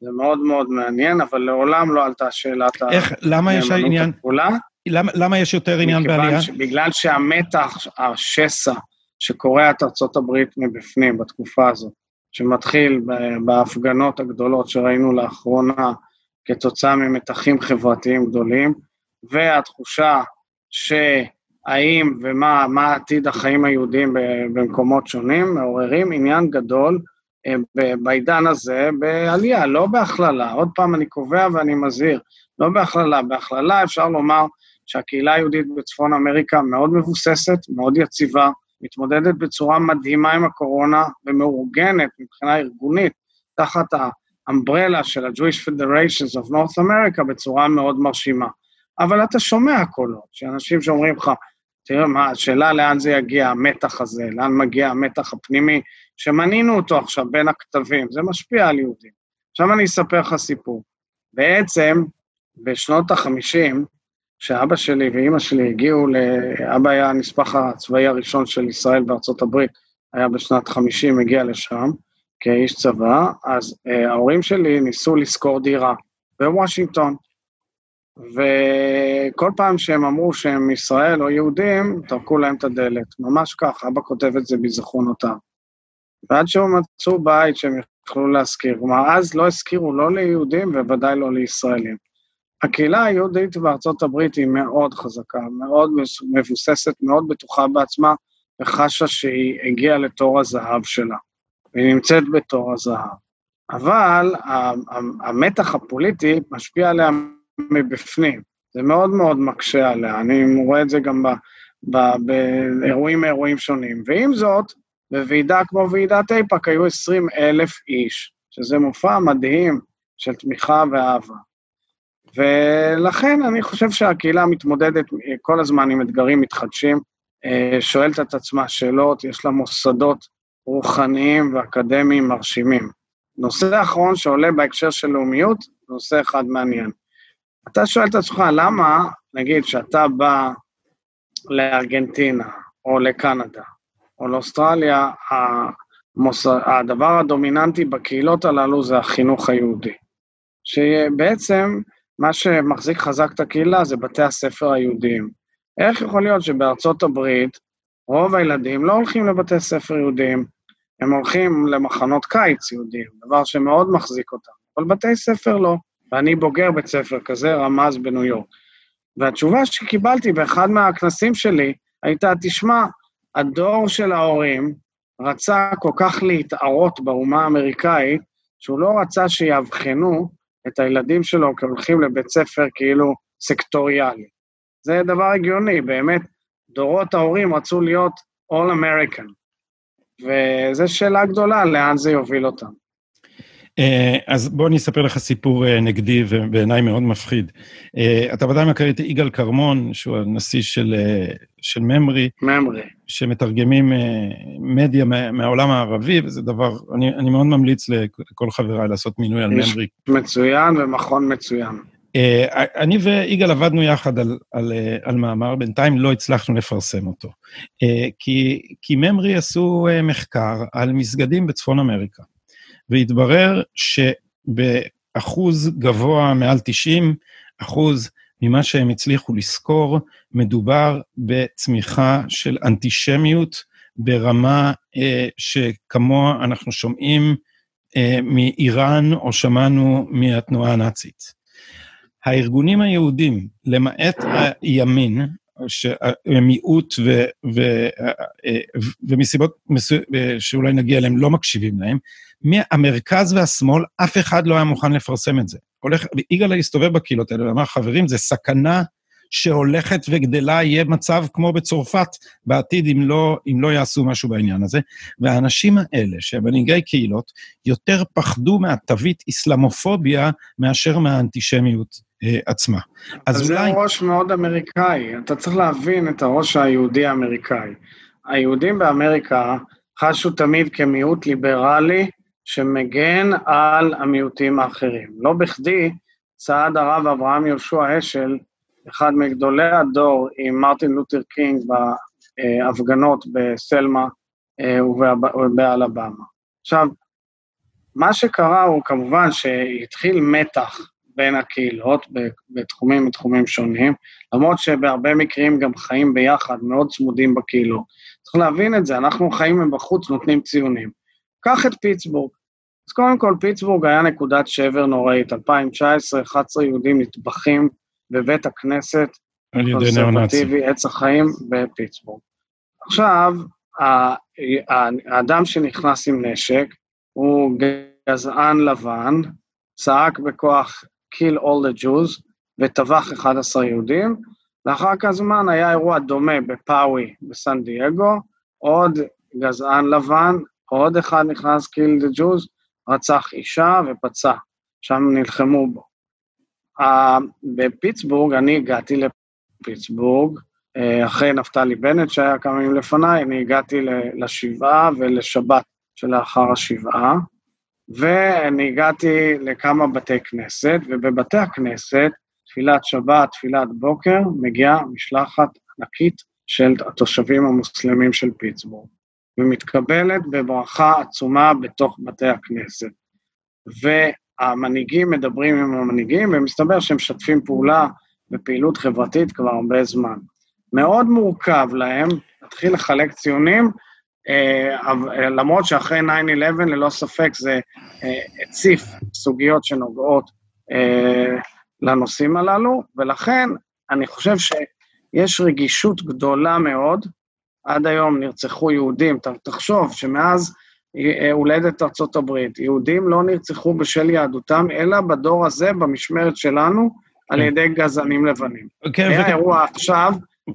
זה מאוד מאוד מעניין, אבל לעולם לא עלתה שאלת איך, למה יש העניין? הכפולה. למה, למה יש יותר עניין בעלייה? ש, בגלל שהמתח, השסע שקורע את ארצות הברית מבפנים בתקופה הזאת, שמתחיל בהפגנות הגדולות שראינו לאחרונה כתוצאה ממתחים חברתיים גדולים, והתחושה שהאם ומה עתיד החיים היהודיים במקומות שונים, מעוררים עניין גדול בעידן הזה בעלייה, לא בהכללה. עוד פעם, אני קובע ואני מזהיר, לא בהכללה. בהכללה אפשר לומר שהקהילה היהודית בצפון אמריקה מאוד מבוססת, מאוד יציבה, מתמודדת בצורה מדהימה עם הקורונה ומאורגנת מבחינה ארגונית תחת האמברלה של ה-Jewish Federations of North America בצורה מאוד מרשימה. אבל אתה שומע קולות, שאנשים שאומרים לך, תראה מה, השאלה לאן זה יגיע, המתח הזה, לאן מגיע המתח הפנימי, שמנינו אותו עכשיו בין הכתבים, זה משפיע על יהודים. עכשיו אני אספר לך סיפור. בעצם, בשנות ה-50, כשאבא שלי ואימא שלי הגיעו. אבא היה הנספח הצבאי הראשון של ישראל בארצות הברית, היה בשנת 50, הגיע לשם כאיש צבא, אז אה, ההורים שלי ניסו לשכור דירה בוושינגטון. וכל פעם שהם אמרו שהם ישראל או יהודים, טרקו להם את הדלת. ממש כך, אבא כותב את זה בזיכרונותיו. ועד שהם מצאו בית שהם יכלו להשכיר. כלומר, אז לא השכירו לא ליהודים ובוודאי לא לישראלים. הקהילה היהודית בארצות הברית היא מאוד חזקה, מאוד מבוססת, מאוד בטוחה בעצמה, וחשה שהיא הגיעה לתור הזהב שלה. והיא נמצאת בתור הזהב. אבל המתח הפוליטי משפיע עליה מבפנים. זה מאוד מאוד מקשה עליה, אני רואה את זה גם באירועים מאירועים שונים. ועם זאת, בוועידה כמו ועידת איפא"ק היו 20 אלף איש, שזה מופע מדהים של תמיכה ואהבה. ולכן אני חושב שהקהילה מתמודדת כל הזמן עם אתגרים מתחדשים, אה, שואלת את עצמה שאלות, יש לה מוסדות רוחניים ואקדמיים מרשימים. נושא אחרון שעולה בהקשר של לאומיות, נושא אחד מעניין. אתה שואל את עצמך, למה, נגיד, כשאתה בא לארגנטינה או לקנדה, או לאוסטרליה, המוס... הדבר הדומיננטי בקהילות הללו זה החינוך היהודי. שבעצם מה שמחזיק חזק את הקהילה זה בתי הספר היהודיים. איך יכול להיות שבארצות הברית רוב הילדים לא הולכים לבתי ספר יהודיים, הם הולכים למחנות קיץ יהודיים, דבר שמאוד מחזיק אותם, אבל בתי ספר לא. ואני בוגר בית ספר כזה, רמז בניו יורק. והתשובה שקיבלתי באחד מהכנסים שלי הייתה, תשמע, הדור של ההורים רצה כל כך להתערות באומה האמריקאית, שהוא לא רצה שיאבחנו את הילדים שלו כהולכים לבית ספר כאילו סקטוריאלי. זה דבר הגיוני, באמת, דורות ההורים רצו להיות All American, וזו שאלה גדולה, לאן זה יוביל אותם. אה, אז בוא אני אספר לך סיפור אה, נגדי ובעיניי מאוד מפחיד. אה, אתה ודאי מכיר את יגאל כרמון, שהוא הנשיא של, של ממרי. ממרי. שמתרגמים מדיה מהעולם הערבי, וזה דבר, אני, אני מאוד ממליץ לכל חבריי לעשות מינוי על ממרי. מצוין ומכון מצוין. אני ויגאל עבדנו יחד על, על, על מאמר, בינתיים לא הצלחנו לפרסם אותו. כי, כי ממרי עשו מחקר על מסגדים בצפון אמריקה. והתברר שבאחוז גבוה מעל 90 אחוז ממה שהם הצליחו לסקור, מדובר בצמיחה של אנטישמיות ברמה אה, שכמוה אנחנו שומעים אה, מאיראן או שמענו מהתנועה הנאצית. הארגונים היהודים, למעט הימין, שמיעוט ו, ו, אה, ומסיבות שאולי נגיע אליהם לא מקשיבים להם, מהמרכז והשמאל, אף אחד לא היה מוכן לפרסם את זה. הולך, יגאל הסתובב בקהילות האלה ואמר, חברים, זה סכנה שהולכת וגדלה, יהיה מצב כמו בצרפת בעתיד, אם לא, אם לא יעשו משהו בעניין הזה. והאנשים האלה, שהם מנהיגי קהילות, יותר פחדו מהתווית אסלאמופוביה מאשר מהאנטישמיות עצמה. אז אולי... זה ראש מאוד אמריקאי, אתה צריך להבין את הראש היהודי האמריקאי. היהודים באמריקה חשו תמיד כמיעוט ליברלי שמגן על המיעוטים האחרים. לא בכדי צעד הרב אברהם יהושע אשל, אחד מגדולי הדור עם מרטין לותר קינג בהפגנות בסלמה אה, ובאלבמה. עכשיו, מה שקרה הוא כמובן שהתחיל מתח בין הקהילות בתחומים ותחומים שונים, למרות שבהרבה מקרים גם חיים ביחד, מאוד צמודים בקהילות. צריך להבין את זה, אנחנו חיים מבחוץ, נותנים ציונים. קח את פיטסבורג. אז קודם כל, פיטסבורג היה נקודת שבר נוראית. 2019, 11 יהודים נטבחים בבית הכנסת הקונסרבטיבי עץ החיים בפיטסבורג. עכשיו, האדם שנכנס עם נשק הוא גזען לבן, צעק בכוח kill all the Jews וטבח 11 יהודים. לאחר כמה זמן היה אירוע דומה בפאווי בסן דייגו, עוד גזען לבן, עוד אחד נכנס kill the Jews, רצח אישה ופצע, שם נלחמו בו. בפיטסבורג, אני הגעתי לפיטסבורג, uh, אחרי נפתלי בנט שהיה כמה ימים לפניי, אני הגעתי לשבעה ולשבת שלאחר השבעה. ואני הגעתי לכמה בתי כנסת, ובבתי הכנסת, תפילת שבת, תפילת בוקר, מגיעה משלחת ענקית של התושבים המוסלמים של פיטסבורג, ומתקבלת בברכה עצומה בתוך בתי הכנסת. והמנהיגים מדברים עם המנהיגים, ומסתבר שהם משתפים פעולה בפעילות חברתית כבר הרבה זמן. מאוד מורכב להם להתחיל לחלק ציונים למרות שאחרי 9-11 ללא ספק זה אה, הציף סוגיות שנוגעות אה, לנושאים הללו, ולכן אני חושב שיש רגישות גדולה מאוד. עד היום נרצחו יהודים, תחשוב שמאז הולדת ארצות הברית, יהודים לא נרצחו בשל יהדותם, אלא בדור הזה, במשמרת שלנו, על כן. ידי גזענים לבנים. כן, היה אירוע עכשיו,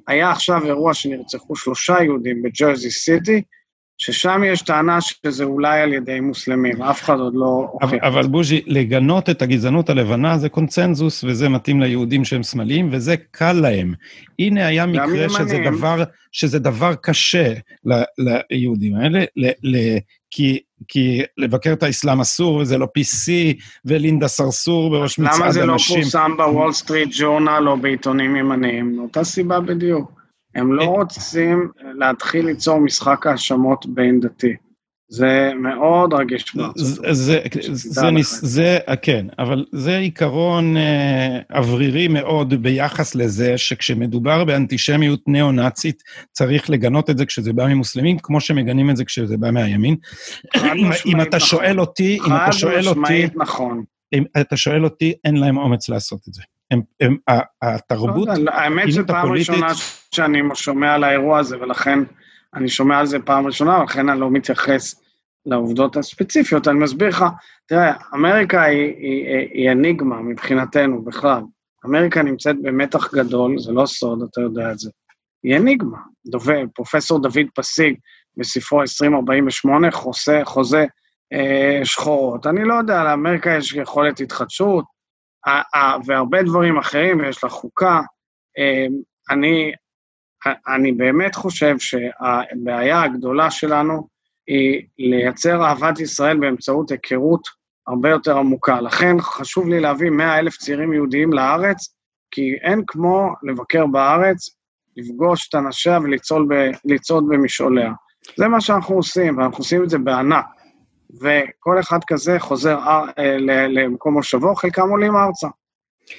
היה עכשיו אירוע שנרצחו שלושה יהודים בג'רזי סיטי, ששם יש טענה שזה אולי על ידי מוסלמים, אף אחד עוד לא. אבל, אבל בוז'י, לגנות את הגזענות הלבנה זה קונצנזוס, וזה מתאים ליהודים שהם שמאליים, וזה קל להם. הנה היה מקרה שזה דבר, שזה דבר קשה ל, ליהודים האלה, ל, ל, כי, כי לבקר את האסלאם אסור, וזה לא PC, ולינדה סרסור בראש מצעד אנשים. למה זה לא פורסם בוול סטריט ג'ורנל או בעיתונים ימניים? מאותה סיבה בדיוק. הם לא רוצים להתחיל ליצור משחק האשמות בין דתי. זה מאוד רגיש בארצות זה, זה, זה, כן, אבל זה עיקרון אה, אוורירי מאוד ביחס לזה שכשמדובר באנטישמיות ניאו-נאצית, צריך לגנות את זה כשזה בא ממוסלמים, כמו שמגנים את זה כשזה בא מהימין. אם אתה שואל אותי, אם אתה שואל אותי... חד משמעית נכון. אם אתה שואל אותי, אין להם אומץ לעשות את זה. הם, הם, התרבות, לא, האמת שפעם ראשונה שאני שומע על האירוע הזה, ולכן אני שומע על זה פעם ראשונה, ולכן אני לא מתייחס לעובדות הספציפיות. אני מסביר לך, תראה, אמריקה היא, היא, היא, היא אניגמה מבחינתנו בכלל. אמריקה נמצאת במתח גדול, זה לא סוד, אתה יודע את זה. היא אניגמה. דובר, פרופסור דוד פסיג, בספרו 2048, חוזה, חוזה אה, שחורות. אני לא יודע, לאמריקה יש יכולת התחדשות, והרבה דברים אחרים, יש לה חוקה. אה, אני, אני באמת חושב שהבעיה הגדולה שלנו היא לייצר אהבת ישראל באמצעות היכרות הרבה יותר עמוקה. לכן חשוב לי להביא 100 אלף צעירים יהודיים לארץ, כי אין כמו לבקר בארץ, לפגוש את אנשיה ולצעוד במשעוליה. זה מה שאנחנו עושים, ואנחנו עושים את זה בענק. וכל אחד כזה חוזר אה, למקום מושבו, חלקם עולים ארצה.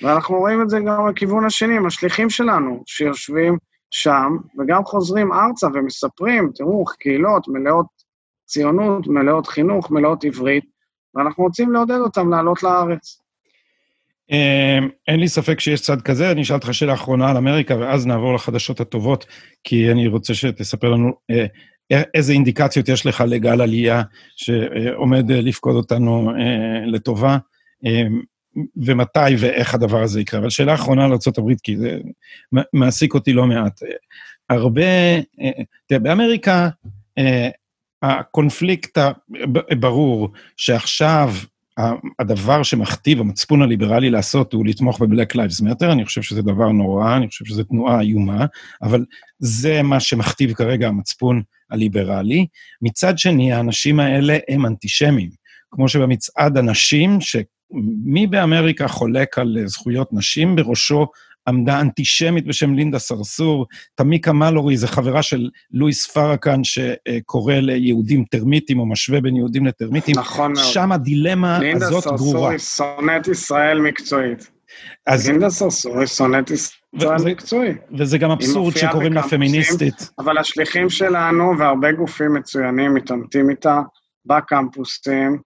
ואנחנו רואים את זה גם בכיוון השני, עם השליחים שלנו, שיושבים שם, וגם חוזרים ארצה ומספרים, תראו, קהילות מלאות ציונות, מלאות חינוך, מלאות עברית, ואנחנו רוצים לעודד אותם לעלות לארץ. אמ, אין לי ספק שיש צד כזה, אני אשאל אותך שאלה אחרונה על אמריקה, ואז נעבור לחדשות הטובות, כי אני רוצה שתספר לנו אה, איזה אינדיקציות יש לך לגל עלייה שעומד לפקוד אותנו אה, לטובה, אמ, ומתי ואיך הדבר הזה יקרה. אבל שאלה אחרונה על ארה"ב, כי זה מעסיק אותי לא מעט. הרבה, אה, תראה, באמריקה הקונפליקט הברור שעכשיו הדבר שמכתיב המצפון הליברלי לעשות הוא לתמוך ב-Black Lives Matter, אני חושב שזה דבר נורא, אני חושב שזו תנועה איומה, אבל זה מה שמכתיב כרגע המצפון הליברלי. מצד שני, האנשים האלה הם אנטישמים. כמו שבמצעד הנשים, שמי באמריקה חולק על זכויות נשים, בראשו עמדה אנטישמית בשם לינדה סרסור, תמיקה מלורי, זו חברה של לואיס פרקן, שקורא ליהודים טרמיטים, או משווה בין יהודים לטרמיטים. נכון מאוד. שם הדילמה הזאת ברורה. לינדה סרסור היא שונאת ישראל מקצועית. אז... לינדה סרסור היא שונאת ישראל מקצועית. וזה גם אבסורד שקוראים לה פמיניסטית. אבל השליחים שלנו, והרבה גופים מצוינים, מתעמתים איתה בקמפוסים,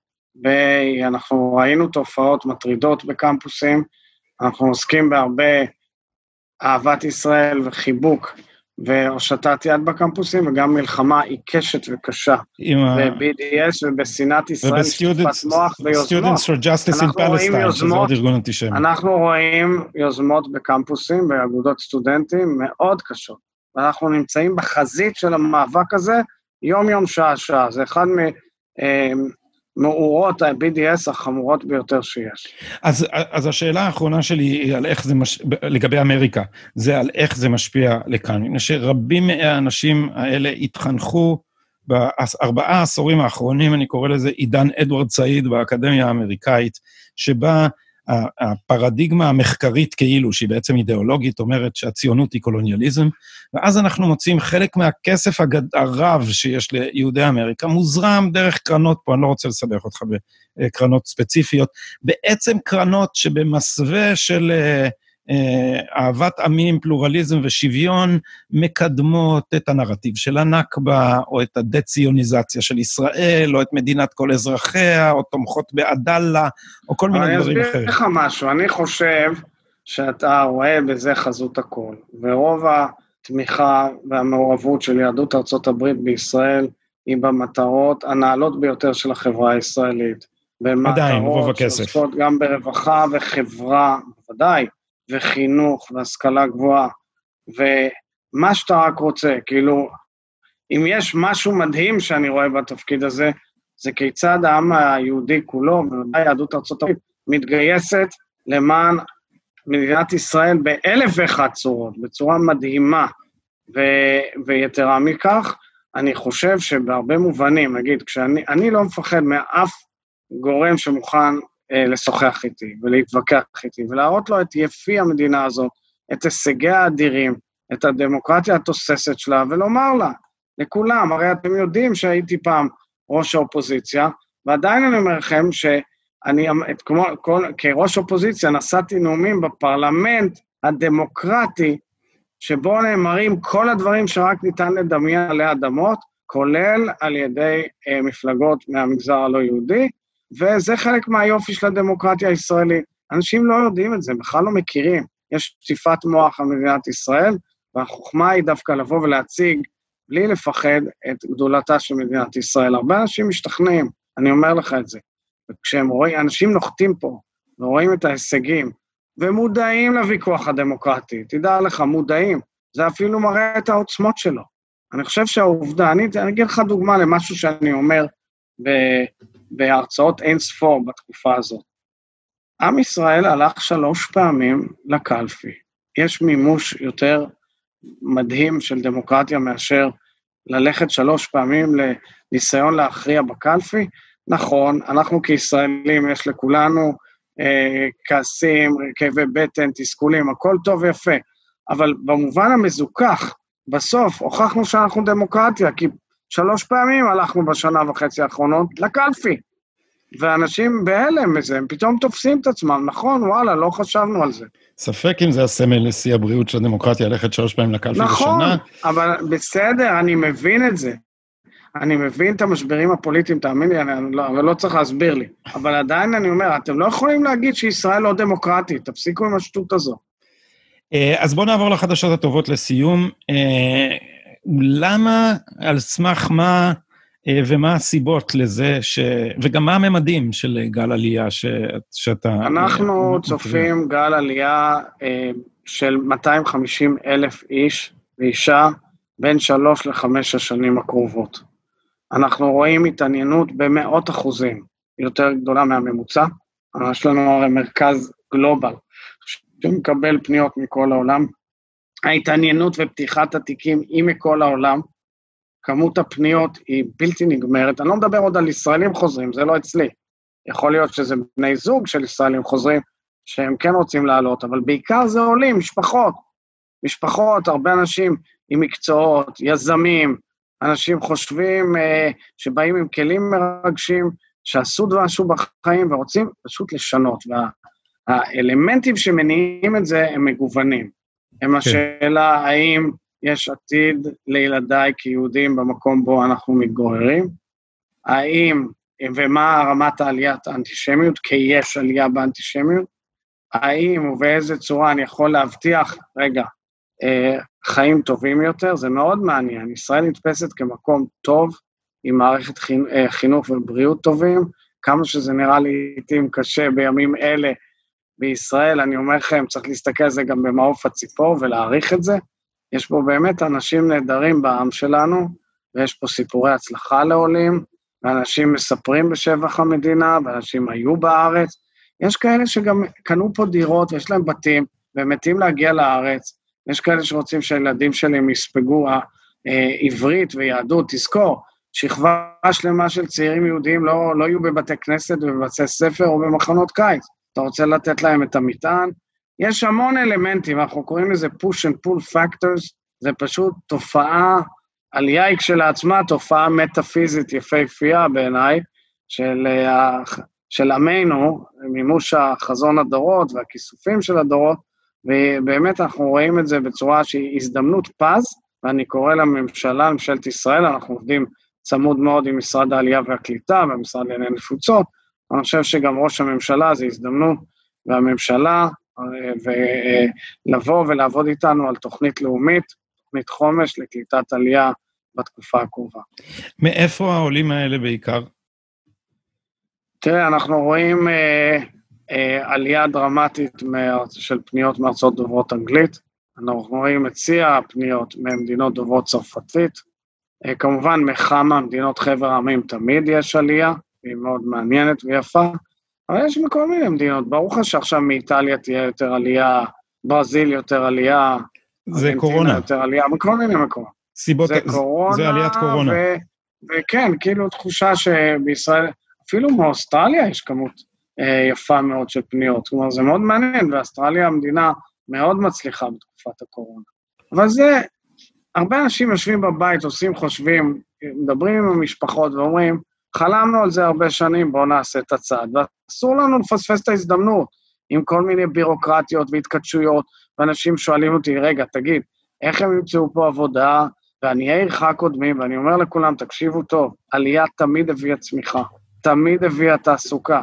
ואנחנו ראינו תופעות מטרידות בקמפוסים, אנחנו עוסקים בהרבה אהבת ישראל וחיבוק והושטת יד בקמפוסים, וגם מלחמה עיקשת וקשה. ב-BDS ובשנאת ישראל, שטיפת מוח ויוזמות. Students for Justice in Palestine, שזה עוד ארגון אנטישמי. אנחנו רואים יוזמות בקמפוסים, באגודות סטודנטים, מאוד קשות. ואנחנו נמצאים בחזית של המאבק הזה יום-יום, שעה-שעה. זה אחד מ... מאורות ה-BDS החמורות ביותר שיש. אז, אז השאלה האחרונה שלי היא על איך זה, מש... לגבי אמריקה, זה על איך זה משפיע לכאן. מפני שרבים מהאנשים האלה התחנכו בארבעה העשורים האחרונים, אני קורא לזה עידן אדוארד סעיד באקדמיה האמריקאית, שבה הפרדיגמה המחקרית כאילו, שהיא בעצם אידיאולוגית, אומרת שהציונות היא קולוניאליזם, ואז אנחנו מוצאים חלק מהכסף הגד... הרב שיש ליהודי אמריקה, מוזרם דרך קרנות, פה אני לא רוצה לסבך אותך בקרנות ספציפיות, בעצם קרנות שבמסווה של... Uh, אהבת עמים, פלורליזם ושוויון מקדמות את הנרטיב של הנכבה, או את הדה-ציוניזציה של ישראל, או את מדינת כל אזרחיה, או תומכות בעדאללה, או כל מיני דברים אחרים. אני אסביר לך משהו, אני חושב שאתה רואה בזה חזות הכל, ורוב התמיכה והמעורבות של יהדות ארצות הברית בישראל היא במטרות הנעלות ביותר של החברה הישראלית. עדיין, רוב הכסף. במטרות שעוסקות גם ברווחה וחברה, בוודאי, וחינוך והשכלה גבוהה, ומה שאתה רק רוצה, כאילו, אם יש משהו מדהים שאני רואה בתפקיד הזה, זה כיצד העם היהודי כולו, ובוודאי יהדות ארה"ב, מתגייסת למען מדינת ישראל באלף ואחת צורות, בצורה מדהימה. ו... ויתרה מכך, אני חושב שבהרבה מובנים, נגיד, כשאני לא מפחד מאף גורם שמוכן לשוחח איתי ולהתווכח איתי ולהראות לו את יפי המדינה הזאת, את הישגיה האדירים, את הדמוקרטיה התוססת שלה, ולומר לה, לכולם, הרי אתם יודעים שהייתי פעם ראש האופוזיציה, ועדיין אני אומר לכם שאני, את, כמו, כל, כראש אופוזיציה, נשאתי נאומים בפרלמנט הדמוקרטי, שבו נאמרים כל הדברים שרק ניתן לדמיין עלי אדמות, כולל על ידי אה, מפלגות מהמגזר הלא יהודי, וזה חלק מהיופי של הדמוקרטיה הישראלית. אנשים לא יודעים את זה, בכלל לא מכירים. יש פציפת מוח על מדינת ישראל, והחוכמה היא דווקא לבוא ולהציג, בלי לפחד, את גדולתה של מדינת ישראל. הרבה אנשים משתכנעים, אני אומר לך את זה. וכשהם רואים, אנשים נוחתים פה ורואים את ההישגים, ומודעים לוויכוח הדמוקרטי, תדע לך, מודעים. זה אפילו מראה את העוצמות שלו. אני חושב שהעובדה, אני, אני אגיד לך דוגמה למשהו שאני אומר ב, בהרצאות אין ספור בתקופה הזאת. עם ישראל הלך שלוש פעמים לקלפי. יש מימוש יותר מדהים של דמוקרטיה מאשר ללכת שלוש פעמים לניסיון להכריע בקלפי. נכון, אנחנו כישראלים, יש לכולנו אה, כעסים, כאבי בטן, תסכולים, הכל טוב ויפה, אבל במובן המזוכח, בסוף הוכחנו שאנחנו דמוקרטיה, כי שלוש פעמים הלכנו בשנה וחצי האחרונות לקלפי. ואנשים בהלם מזה, הם פתאום תופסים את עצמם, נכון, וואלה, לא חשבנו על זה. ספק אם זה הסמל לשיא הבריאות של הדמוקרטיה, ללכת שלוש פעמים לקלפי נכון, בשנה. נכון, אבל בסדר, אני מבין את זה. אני מבין את המשברים הפוליטיים, תאמין לי, אני לא, לא צריך להסביר לי. אבל עדיין אני אומר, אתם לא יכולים להגיד שישראל לא דמוקרטית, תפסיקו עם השטות הזו. אה, אז בואו נעבור לחדשות הטובות לסיום. אה, למה, על סמך מה אה, ומה הסיבות לזה, ש... וגם מה הממדים של גל עלייה ש... שאתה... אנחנו צופים גל עלייה של 250 אלף איש ואישה בין שלוש לחמש השנים הקרובות. אנחנו רואים התעניינות במאות אחוזים יותר גדולה מהממוצע. יש לנו הרי מרכז גלובל, שמקבל פניות מכל העולם. ההתעניינות ופתיחת התיקים היא מכל העולם. כמות הפניות היא בלתי נגמרת. אני לא מדבר עוד על ישראלים חוזרים, זה לא אצלי. יכול להיות שזה בני זוג של ישראלים חוזרים, שהם כן רוצים לעלות, אבל בעיקר זה עולים, משפחות. משפחות, הרבה אנשים עם מקצועות, יזמים, אנשים חושבים אה, שבאים עם כלים מרגשים, שעשו משהו בחיים ורוצים פשוט לשנות. והאלמנטים שמניעים את זה הם מגוונים. הם כן. השאלה האם יש עתיד לילדיי כיהודים במקום בו אנחנו מתגוררים, האם ומה רמת העליית האנטישמיות, כי יש עלייה באנטישמיות, האם ובאיזה צורה אני יכול להבטיח, רגע, אה, חיים טובים יותר, זה מאוד מעניין. ישראל נתפסת כמקום טוב, עם מערכת אה, חינוך ובריאות טובים, כמה שזה נראה לעיתים קשה בימים אלה בישראל, אני אומר לכם, צריך להסתכל על זה גם במעוף הציפור ולהעריך את זה. יש פה באמת אנשים נהדרים בעם שלנו, ויש פה סיפורי הצלחה לעולים, ואנשים מספרים בשבח המדינה, ואנשים היו בארץ. יש כאלה שגם קנו פה דירות ויש להם בתים, והם מתים להגיע לארץ, יש כאלה שרוצים שהילדים שלהם יספגו אה, עברית ויהדות. תזכור, שכבה שלמה של צעירים יהודים לא, לא יהיו בבתי כנסת ובבתי ספר או במחנות קיץ. אתה רוצה לתת להם את המטען? יש המון אלמנטים, אנחנו קוראים לזה push and pull factors, זה פשוט תופעה, עלייה היא כשלעצמה תופעה מטאפיזית יפהפייה בעיניי, של, אה, של עמנו, מימוש החזון הדורות והכיסופים של הדורות, ובאמת אנחנו רואים את זה בצורה שהיא הזדמנות פז, ואני קורא לממשלה, לממשלת ישראל, אנחנו עובדים צמוד מאוד עם משרד העלייה והקליטה והמשרד לענייני נפוצות, אני חושב שגם ראש הממשלה זה הזדמנות, והממשלה, ולבוא ולעבוד איתנו על תוכנית לאומית, תוכנית חומש לקליטת עלייה בתקופה הקרובה. מאיפה העולים האלה בעיקר? תראה, אנחנו רואים אה, אה, עלייה דרמטית של פניות מארצות דוברות אנגלית. אנחנו רואים את שיא הפניות ממדינות דוברות צרפתית. אה, כמובן, מכמה מדינות חבר העמים תמיד יש עלייה, היא מאוד מעניינת ויפה, אבל יש מכל מיני מדינות. ברור לך שעכשיו מאיטליה תהיה יותר עלייה, ברזיל יותר עלייה, זה קורונה. יותר עלייה, מכל מיני מקומות. סיבות, זה קורונה, זה עליית קורונה. ו, וכן, כאילו תחושה שבישראל, אפילו מאוסטרליה יש כמות אה, יפה מאוד של פניות. כלומר, זה מאוד מעניין, ואוסטרליה המדינה מאוד מצליחה בתקופת הקורונה. אבל זה, הרבה אנשים יושבים בבית, עושים חושבים, מדברים עם המשפחות ואומרים, חלמנו על זה הרבה שנים, בואו נעשה את הצעד. ואסור לנו לפספס את ההזדמנות עם כל מיני בירוקרטיות והתכתשויות, ואנשים שואלים אותי, רגע, תגיד, איך הם ימצאו פה עבודה? ועניי עירך קודמים, ואני אומר לכולם, תקשיבו טוב, עלייה תמיד הביאה צמיחה, תמיד הביאה תעסוקה,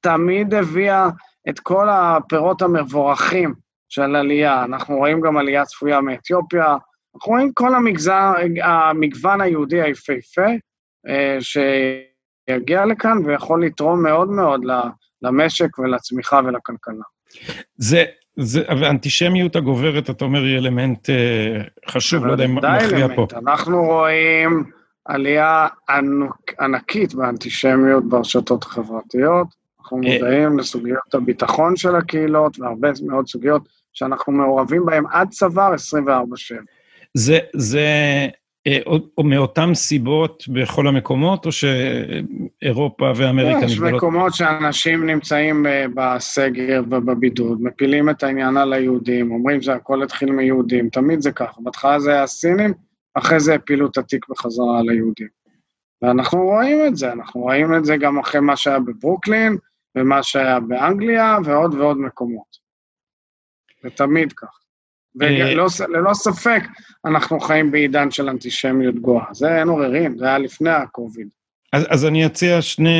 תמיד הביאה את כל הפירות המבורכים של עלייה. אנחנו רואים גם עלייה צפויה מאתיופיה, אנחנו רואים כל המגזר, המגוון היהודי היפהפה, שיגיע לכאן ויכול לתרום מאוד מאוד למשק ולצמיחה ולכלכלה. זה, זה, והאנטישמיות הגוברת, אתה אומר, היא אלמנט אה, חשוב, לא יודע אם מכריע פה. אנחנו רואים עלייה ענקית באנטישמיות ברשתות החברתיות. אנחנו אה, מודעים לסוגיות הביטחון של הקהילות והרבה מאוד סוגיות שאנחנו מעורבים בהן עד צוואר 24/7. זה, זה אה, או, או מאותן סיבות בכל המקומות, או שאירופה ואמריקה נגדלות? יש מקומות שאנשים נמצאים אה, בסגר ובבידוד, מפילים את העניין על היהודים, אומרים שהכל התחיל מיהודים, תמיד זה ככה. בהתחלה זה היה הסינים, אחרי זה הפילו את התיק בחזרה על היהודים. ואנחנו רואים את זה, אנחנו רואים את זה גם אחרי מה שהיה בברוקלין, ומה שהיה באנגליה, ועוד ועוד מקומות. זה תמיד כך. וללא אה, ספק, אנחנו חיים בעידן של אנטישמיות גואה. זה אין עוררין, זה היה לפני הקוביד. אז, אז אני אציע שני,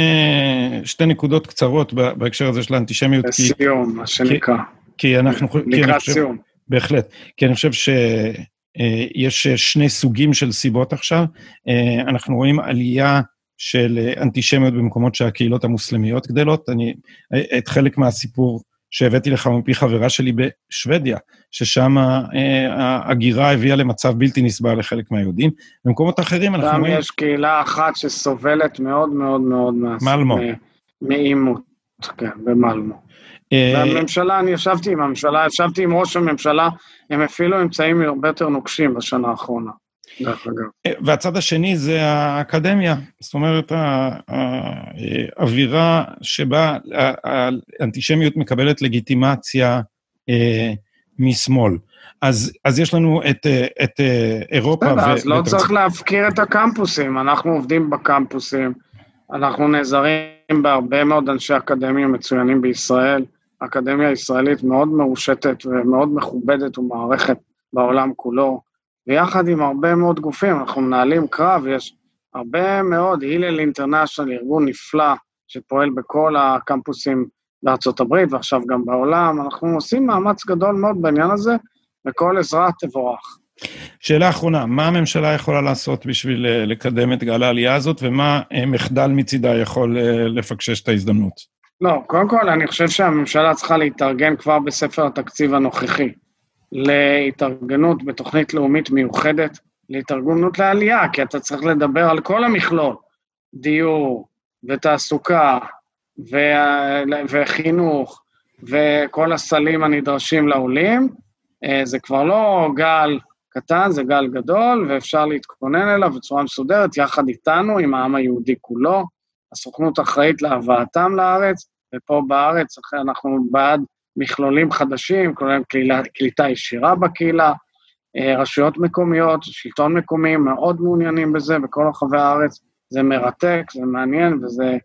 שתי נקודות קצרות בהקשר הזה של האנטישמיות. לסיום, מה שנקרא. כי אנחנו... לקראת סיום. בהחלט. כי אני חושב שיש שני סוגים של סיבות עכשיו. אה, אנחנו רואים עלייה של אנטישמיות במקומות שהקהילות המוסלמיות גדלות. אני, את חלק מהסיפור שהבאתי לך מפי חברה שלי בשוודיה, ששם אה, ההגירה הביאה למצב בלתי נסבל לחלק מהיהודים. במקומות אחרים אנחנו. שם יש קהילה אחת שסובלת מאוד מאוד מאוד מלמו. מעימות, כן, במלמו. אה, והממשלה, אני ישבתי עם הממשלה, ישבתי עם ראש הממשלה, הם אפילו אמצעים הרבה יותר נוקשים בשנה האחרונה. אה, והצד השני זה האקדמיה, זאת אומרת, האווירה שבה האנטישמיות מקבלת לגיטימציה אה, משמאל. אז, אז יש לנו את, את אירופה... בסדר, אז לא צריך להפקיר את הקמפוסים, אנחנו עובדים בקמפוסים, אנחנו נעזרים בהרבה מאוד אנשי אקדמיה מצוינים בישראל. האקדמיה הישראלית מאוד מרושתת ומאוד מכובדת ומערכת בעולם כולו. ויחד עם הרבה מאוד גופים, אנחנו מנהלים קרב, יש הרבה מאוד, הלל אינטרנשיונל, ארגון נפלא שפועל בכל הקמפוסים בארצות הברית ועכשיו גם בעולם, אנחנו עושים מאמץ גדול מאוד בעניין הזה, וכל עזרה תבורך. שאלה אחרונה, מה הממשלה יכולה לעשות בשביל אה, לקדם את גל העלייה הזאת, ומה אה, מחדל מצידה יכול אה, לפקשש את ההזדמנות? לא, קודם כל, אני חושב שהממשלה צריכה להתארגן כבר בספר התקציב הנוכחי. להתארגנות בתוכנית לאומית מיוחדת, להתארגנות לעלייה, כי אתה צריך לדבר על כל המכלול, דיור ותעסוקה ו... וחינוך וכל הסלים הנדרשים לעולים. אה, זה כבר לא גל קטן, זה גל גדול, ואפשר להתכונן אליו בצורה מסודרת, יחד איתנו, עם העם היהודי כולו. הסוכנות אחראית להבאתם לארץ, ופה בארץ אנחנו בעד מכלולים חדשים, כולל קליטה ישירה בקהילה, אה, רשויות מקומיות, שלטון מקומי מאוד מעוניינים בזה בכל רחבי הארץ. זה מרתק, זה מעניין וזה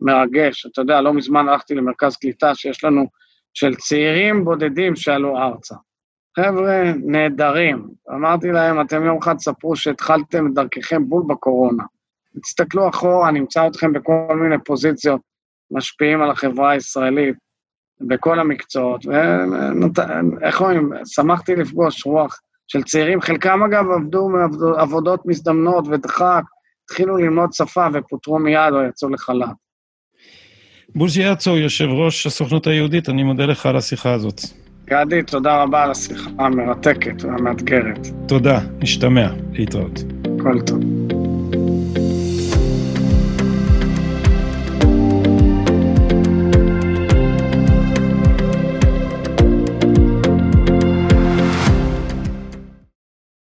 מרגש. אתה יודע, לא מזמן הלכתי למרכז קליטה שיש לנו של צעירים בודדים שעלו ארצה. חבר'ה נהדרים. אמרתי להם, אתם יום אחד תספרו שהתחלתם את דרככם בול בקורונה. תסתכלו אחורה, נמצא אתכם בכל מיני פוזיציות משפיעים על החברה הישראלית. בכל המקצועות, ואיך אומרים, שמחתי לפגוש רוח של צעירים, חלקם אגב עבדו מעבודות מזדמנות ודחק, התחילו ללמוד שפה ופוטרו מיד או יצאו לחל"ת. בוז'י הרצוג, יושב ראש הסוכנות היהודית, אני מודה לך על השיחה הזאת. גדי, תודה רבה על השיחה המרתקת והמאתגרת. תודה, נשתמע, להתראות. כל טוב.